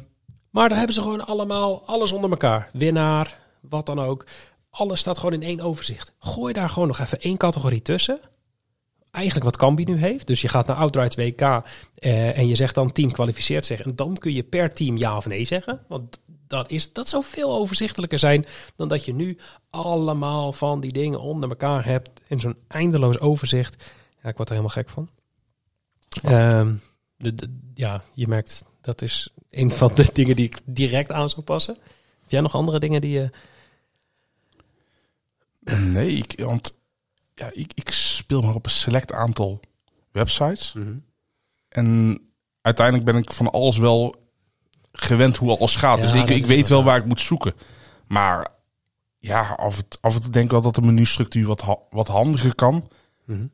maar daar hebben ze gewoon allemaal alles onder elkaar. Winnaar, wat dan ook. Alles staat gewoon in één overzicht. Gooi daar gewoon nog even één categorie tussen. Eigenlijk wat Cambi nu heeft. Dus je gaat naar Outright WK eh, en je zegt dan team kwalificeert zich. En dan kun je per team ja of nee zeggen. Want dat, is, dat zou veel overzichtelijker zijn dan dat je nu allemaal van die dingen onder elkaar hebt. In zo'n eindeloos overzicht. Ja, ik word er helemaal gek van. Ehm, de, de- ja, je merkt dat is een van de dingen die ik direct aan zou passen. Heb jij nog andere dingen die je... Nee, ik, want ja, ik, ik speel maar op een select aantal websites. En uiteindelijk ben ik van alles wel gewend hoe alles gaat. Dus ik, ik weet wel waar ik moet zoeken. Maar ja, af en, af en toe denk ik wel dat de menustructuur wat, ha- wat handiger kan. Mhm.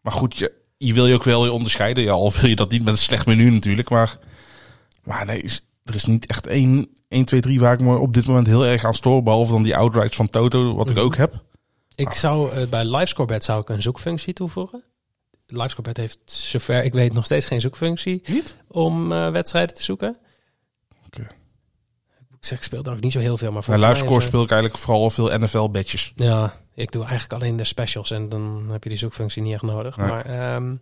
Maar goed, je, je wil je ook wel onderscheiden. Ja, al wil je dat niet met een slecht menu natuurlijk. Maar, maar nee, is- er is niet echt één, 1, 2, 3 waar ik me op dit moment heel erg aan stoor. Behalve dan die outrights van Toto, wat ik Mhm. ook heb. Ik zou eh, bij LiveScoreBet zou ik een zoekfunctie toevoegen. LiveScoreBet heeft zover ik weet nog steeds geen zoekfunctie Niet? om eh, wedstrijden te zoeken. Oké. Ik zeg, ik speel daar ook niet zo heel veel, maar is er- speel ik eigenlijk vooral veel NFL-badges. Ja, ik doe eigenlijk alleen de specials en dan heb je die zoekfunctie niet echt nodig. Nee. Maar ehm,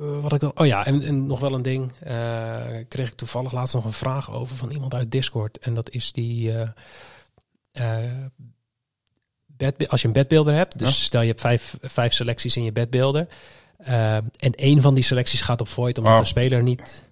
eh, wat ik dan. Oh ja, en, en nog wel een ding. eh, kreeg ik toevallig laatst nog een vraag over van iemand uit Discord. En dat is die. eh, eh, bed, als je een bedbeelder hebt, dus Ja. stel je hebt vijf, vijf selecties in je bedbeelder. eh, en één van die selecties gaat op void omdat Oh. de speler niet,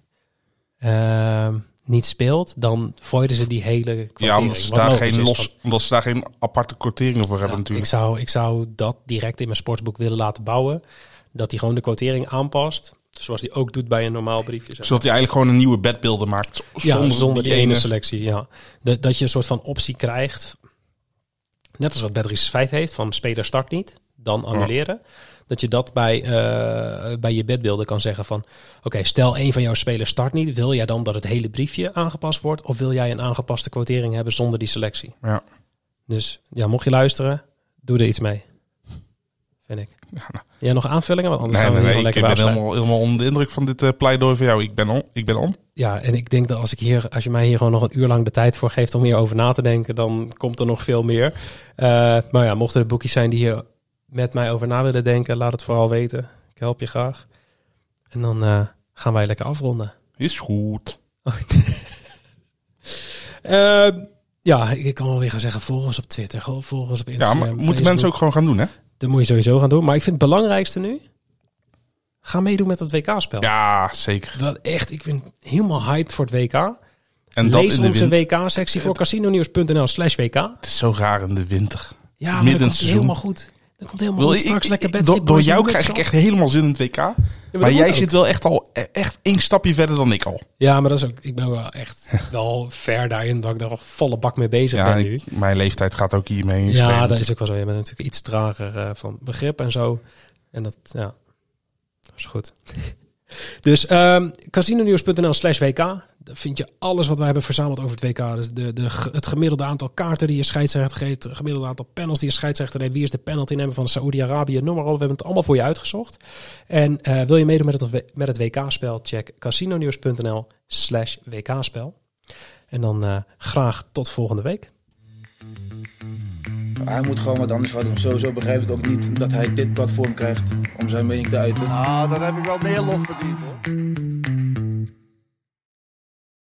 ehm, niet speelt, dan voiden ze die hele Ja, omdat ze, daar geen los, omdat ze daar geen aparte quoteringen voor hebben natuurlijk. Ik zou, ik zou dat direct in mijn sportsboek willen laten bouwen. Dat hij gewoon de quotering aanpast. Zoals hij ook doet bij een normaal briefje. zeg Zodat hij eigenlijk gewoon een nieuwe bedbeelden maakt. maar. ja, Zonder, zonder, die die ene selectie. Ja. Dat, dat je een soort van optie krijgt. Net als wat Bedris 5 heeft. Van speler start niet. Dan annuleren. Dat je dat bij, eh, bij je bedbeelden kan zeggen van... Oké, stel een van jouw spelers start niet. Wil jij dan dat het hele briefje aangepast wordt? Of wil jij een aangepaste quotering hebben zonder die selectie? Ja. Dus ja, mocht je luisteren, doe er iets mee. Vind ik. Jij nog aanvullingen? Want anders Nee, gaan we nee, nee, gewoon ik lekker ben helemaal, helemaal onder de indruk van dit eh, pleidooi van jou. Ik ben on. Ik ben on. Ja, en ik denk dat als ik hier, als je mij hier gewoon nog een uur lang de tijd voor geeft om hierover na te denken, dan komt er nog veel meer. Eh, maar ja, mochten er boekjes zijn die hier met mij over na willen denken, laat het vooral weten. Ik help je graag. En dan eh, gaan wij lekker afronden. Is goed. Eh, ja, ik kan wel weer gaan zeggen, volg ons op Twitter, volg ons op Ja, Instagram. maar moeten mensen ook gewoon gaan doen, hè? Dat moet je sowieso gaan doen. Maar ik vind het belangrijkste nu, ga meedoen met het WK-spel. Ja, zeker. Wat echt, ik ben helemaal hyped voor het WK. En dat Lees in de onze. WK-sectie voor casinonews.nl slash WK. Het is zo raar in de winter. Ja, maar Midden dat seizoen. helemaal goed. Dat komt helemaal ik- Straks ik- lekker Betsy door, jou krijg ik echt helemaal zin in het WK. maar jij zit wel echt al e- echt één stapje verder dan ik al. Ja, maar dat is ook, ik ben wel echt wel ver daarin dat ik daar al volle bak mee bezig Ja, ben nu. ik- mijn leeftijd gaat ook hiermee in Ja, spelen. dat is ook wel zo. Je bent natuurlijk iets trager eh, van begrip en zo. En dat, ja, dat is goed. Dus um, casinonews.nl slash WK. Daar vind je alles wat wij hebben verzameld over het WK. Dus de, de, het gemiddelde aantal kaarten die je scheidsrechter geeft. Het gemiddelde aantal panels die je scheidsrechter neemt. Wie is de penalty nemen van Saoedi-Arabië? Noem maar op. We hebben het allemaal voor je uitgezocht. En uh, wil je meedoen met het, met het WK-spel? Check casinonews.nl slash WK-spel. En dan uh, graag tot volgende week. Hij moet gewoon wat anders gaan doen. Sowieso begrijp ik ook niet dat hij dit platform krijgt om zijn mening te uiten. Ah, dan heb ik wel meer lof verdiend hoor.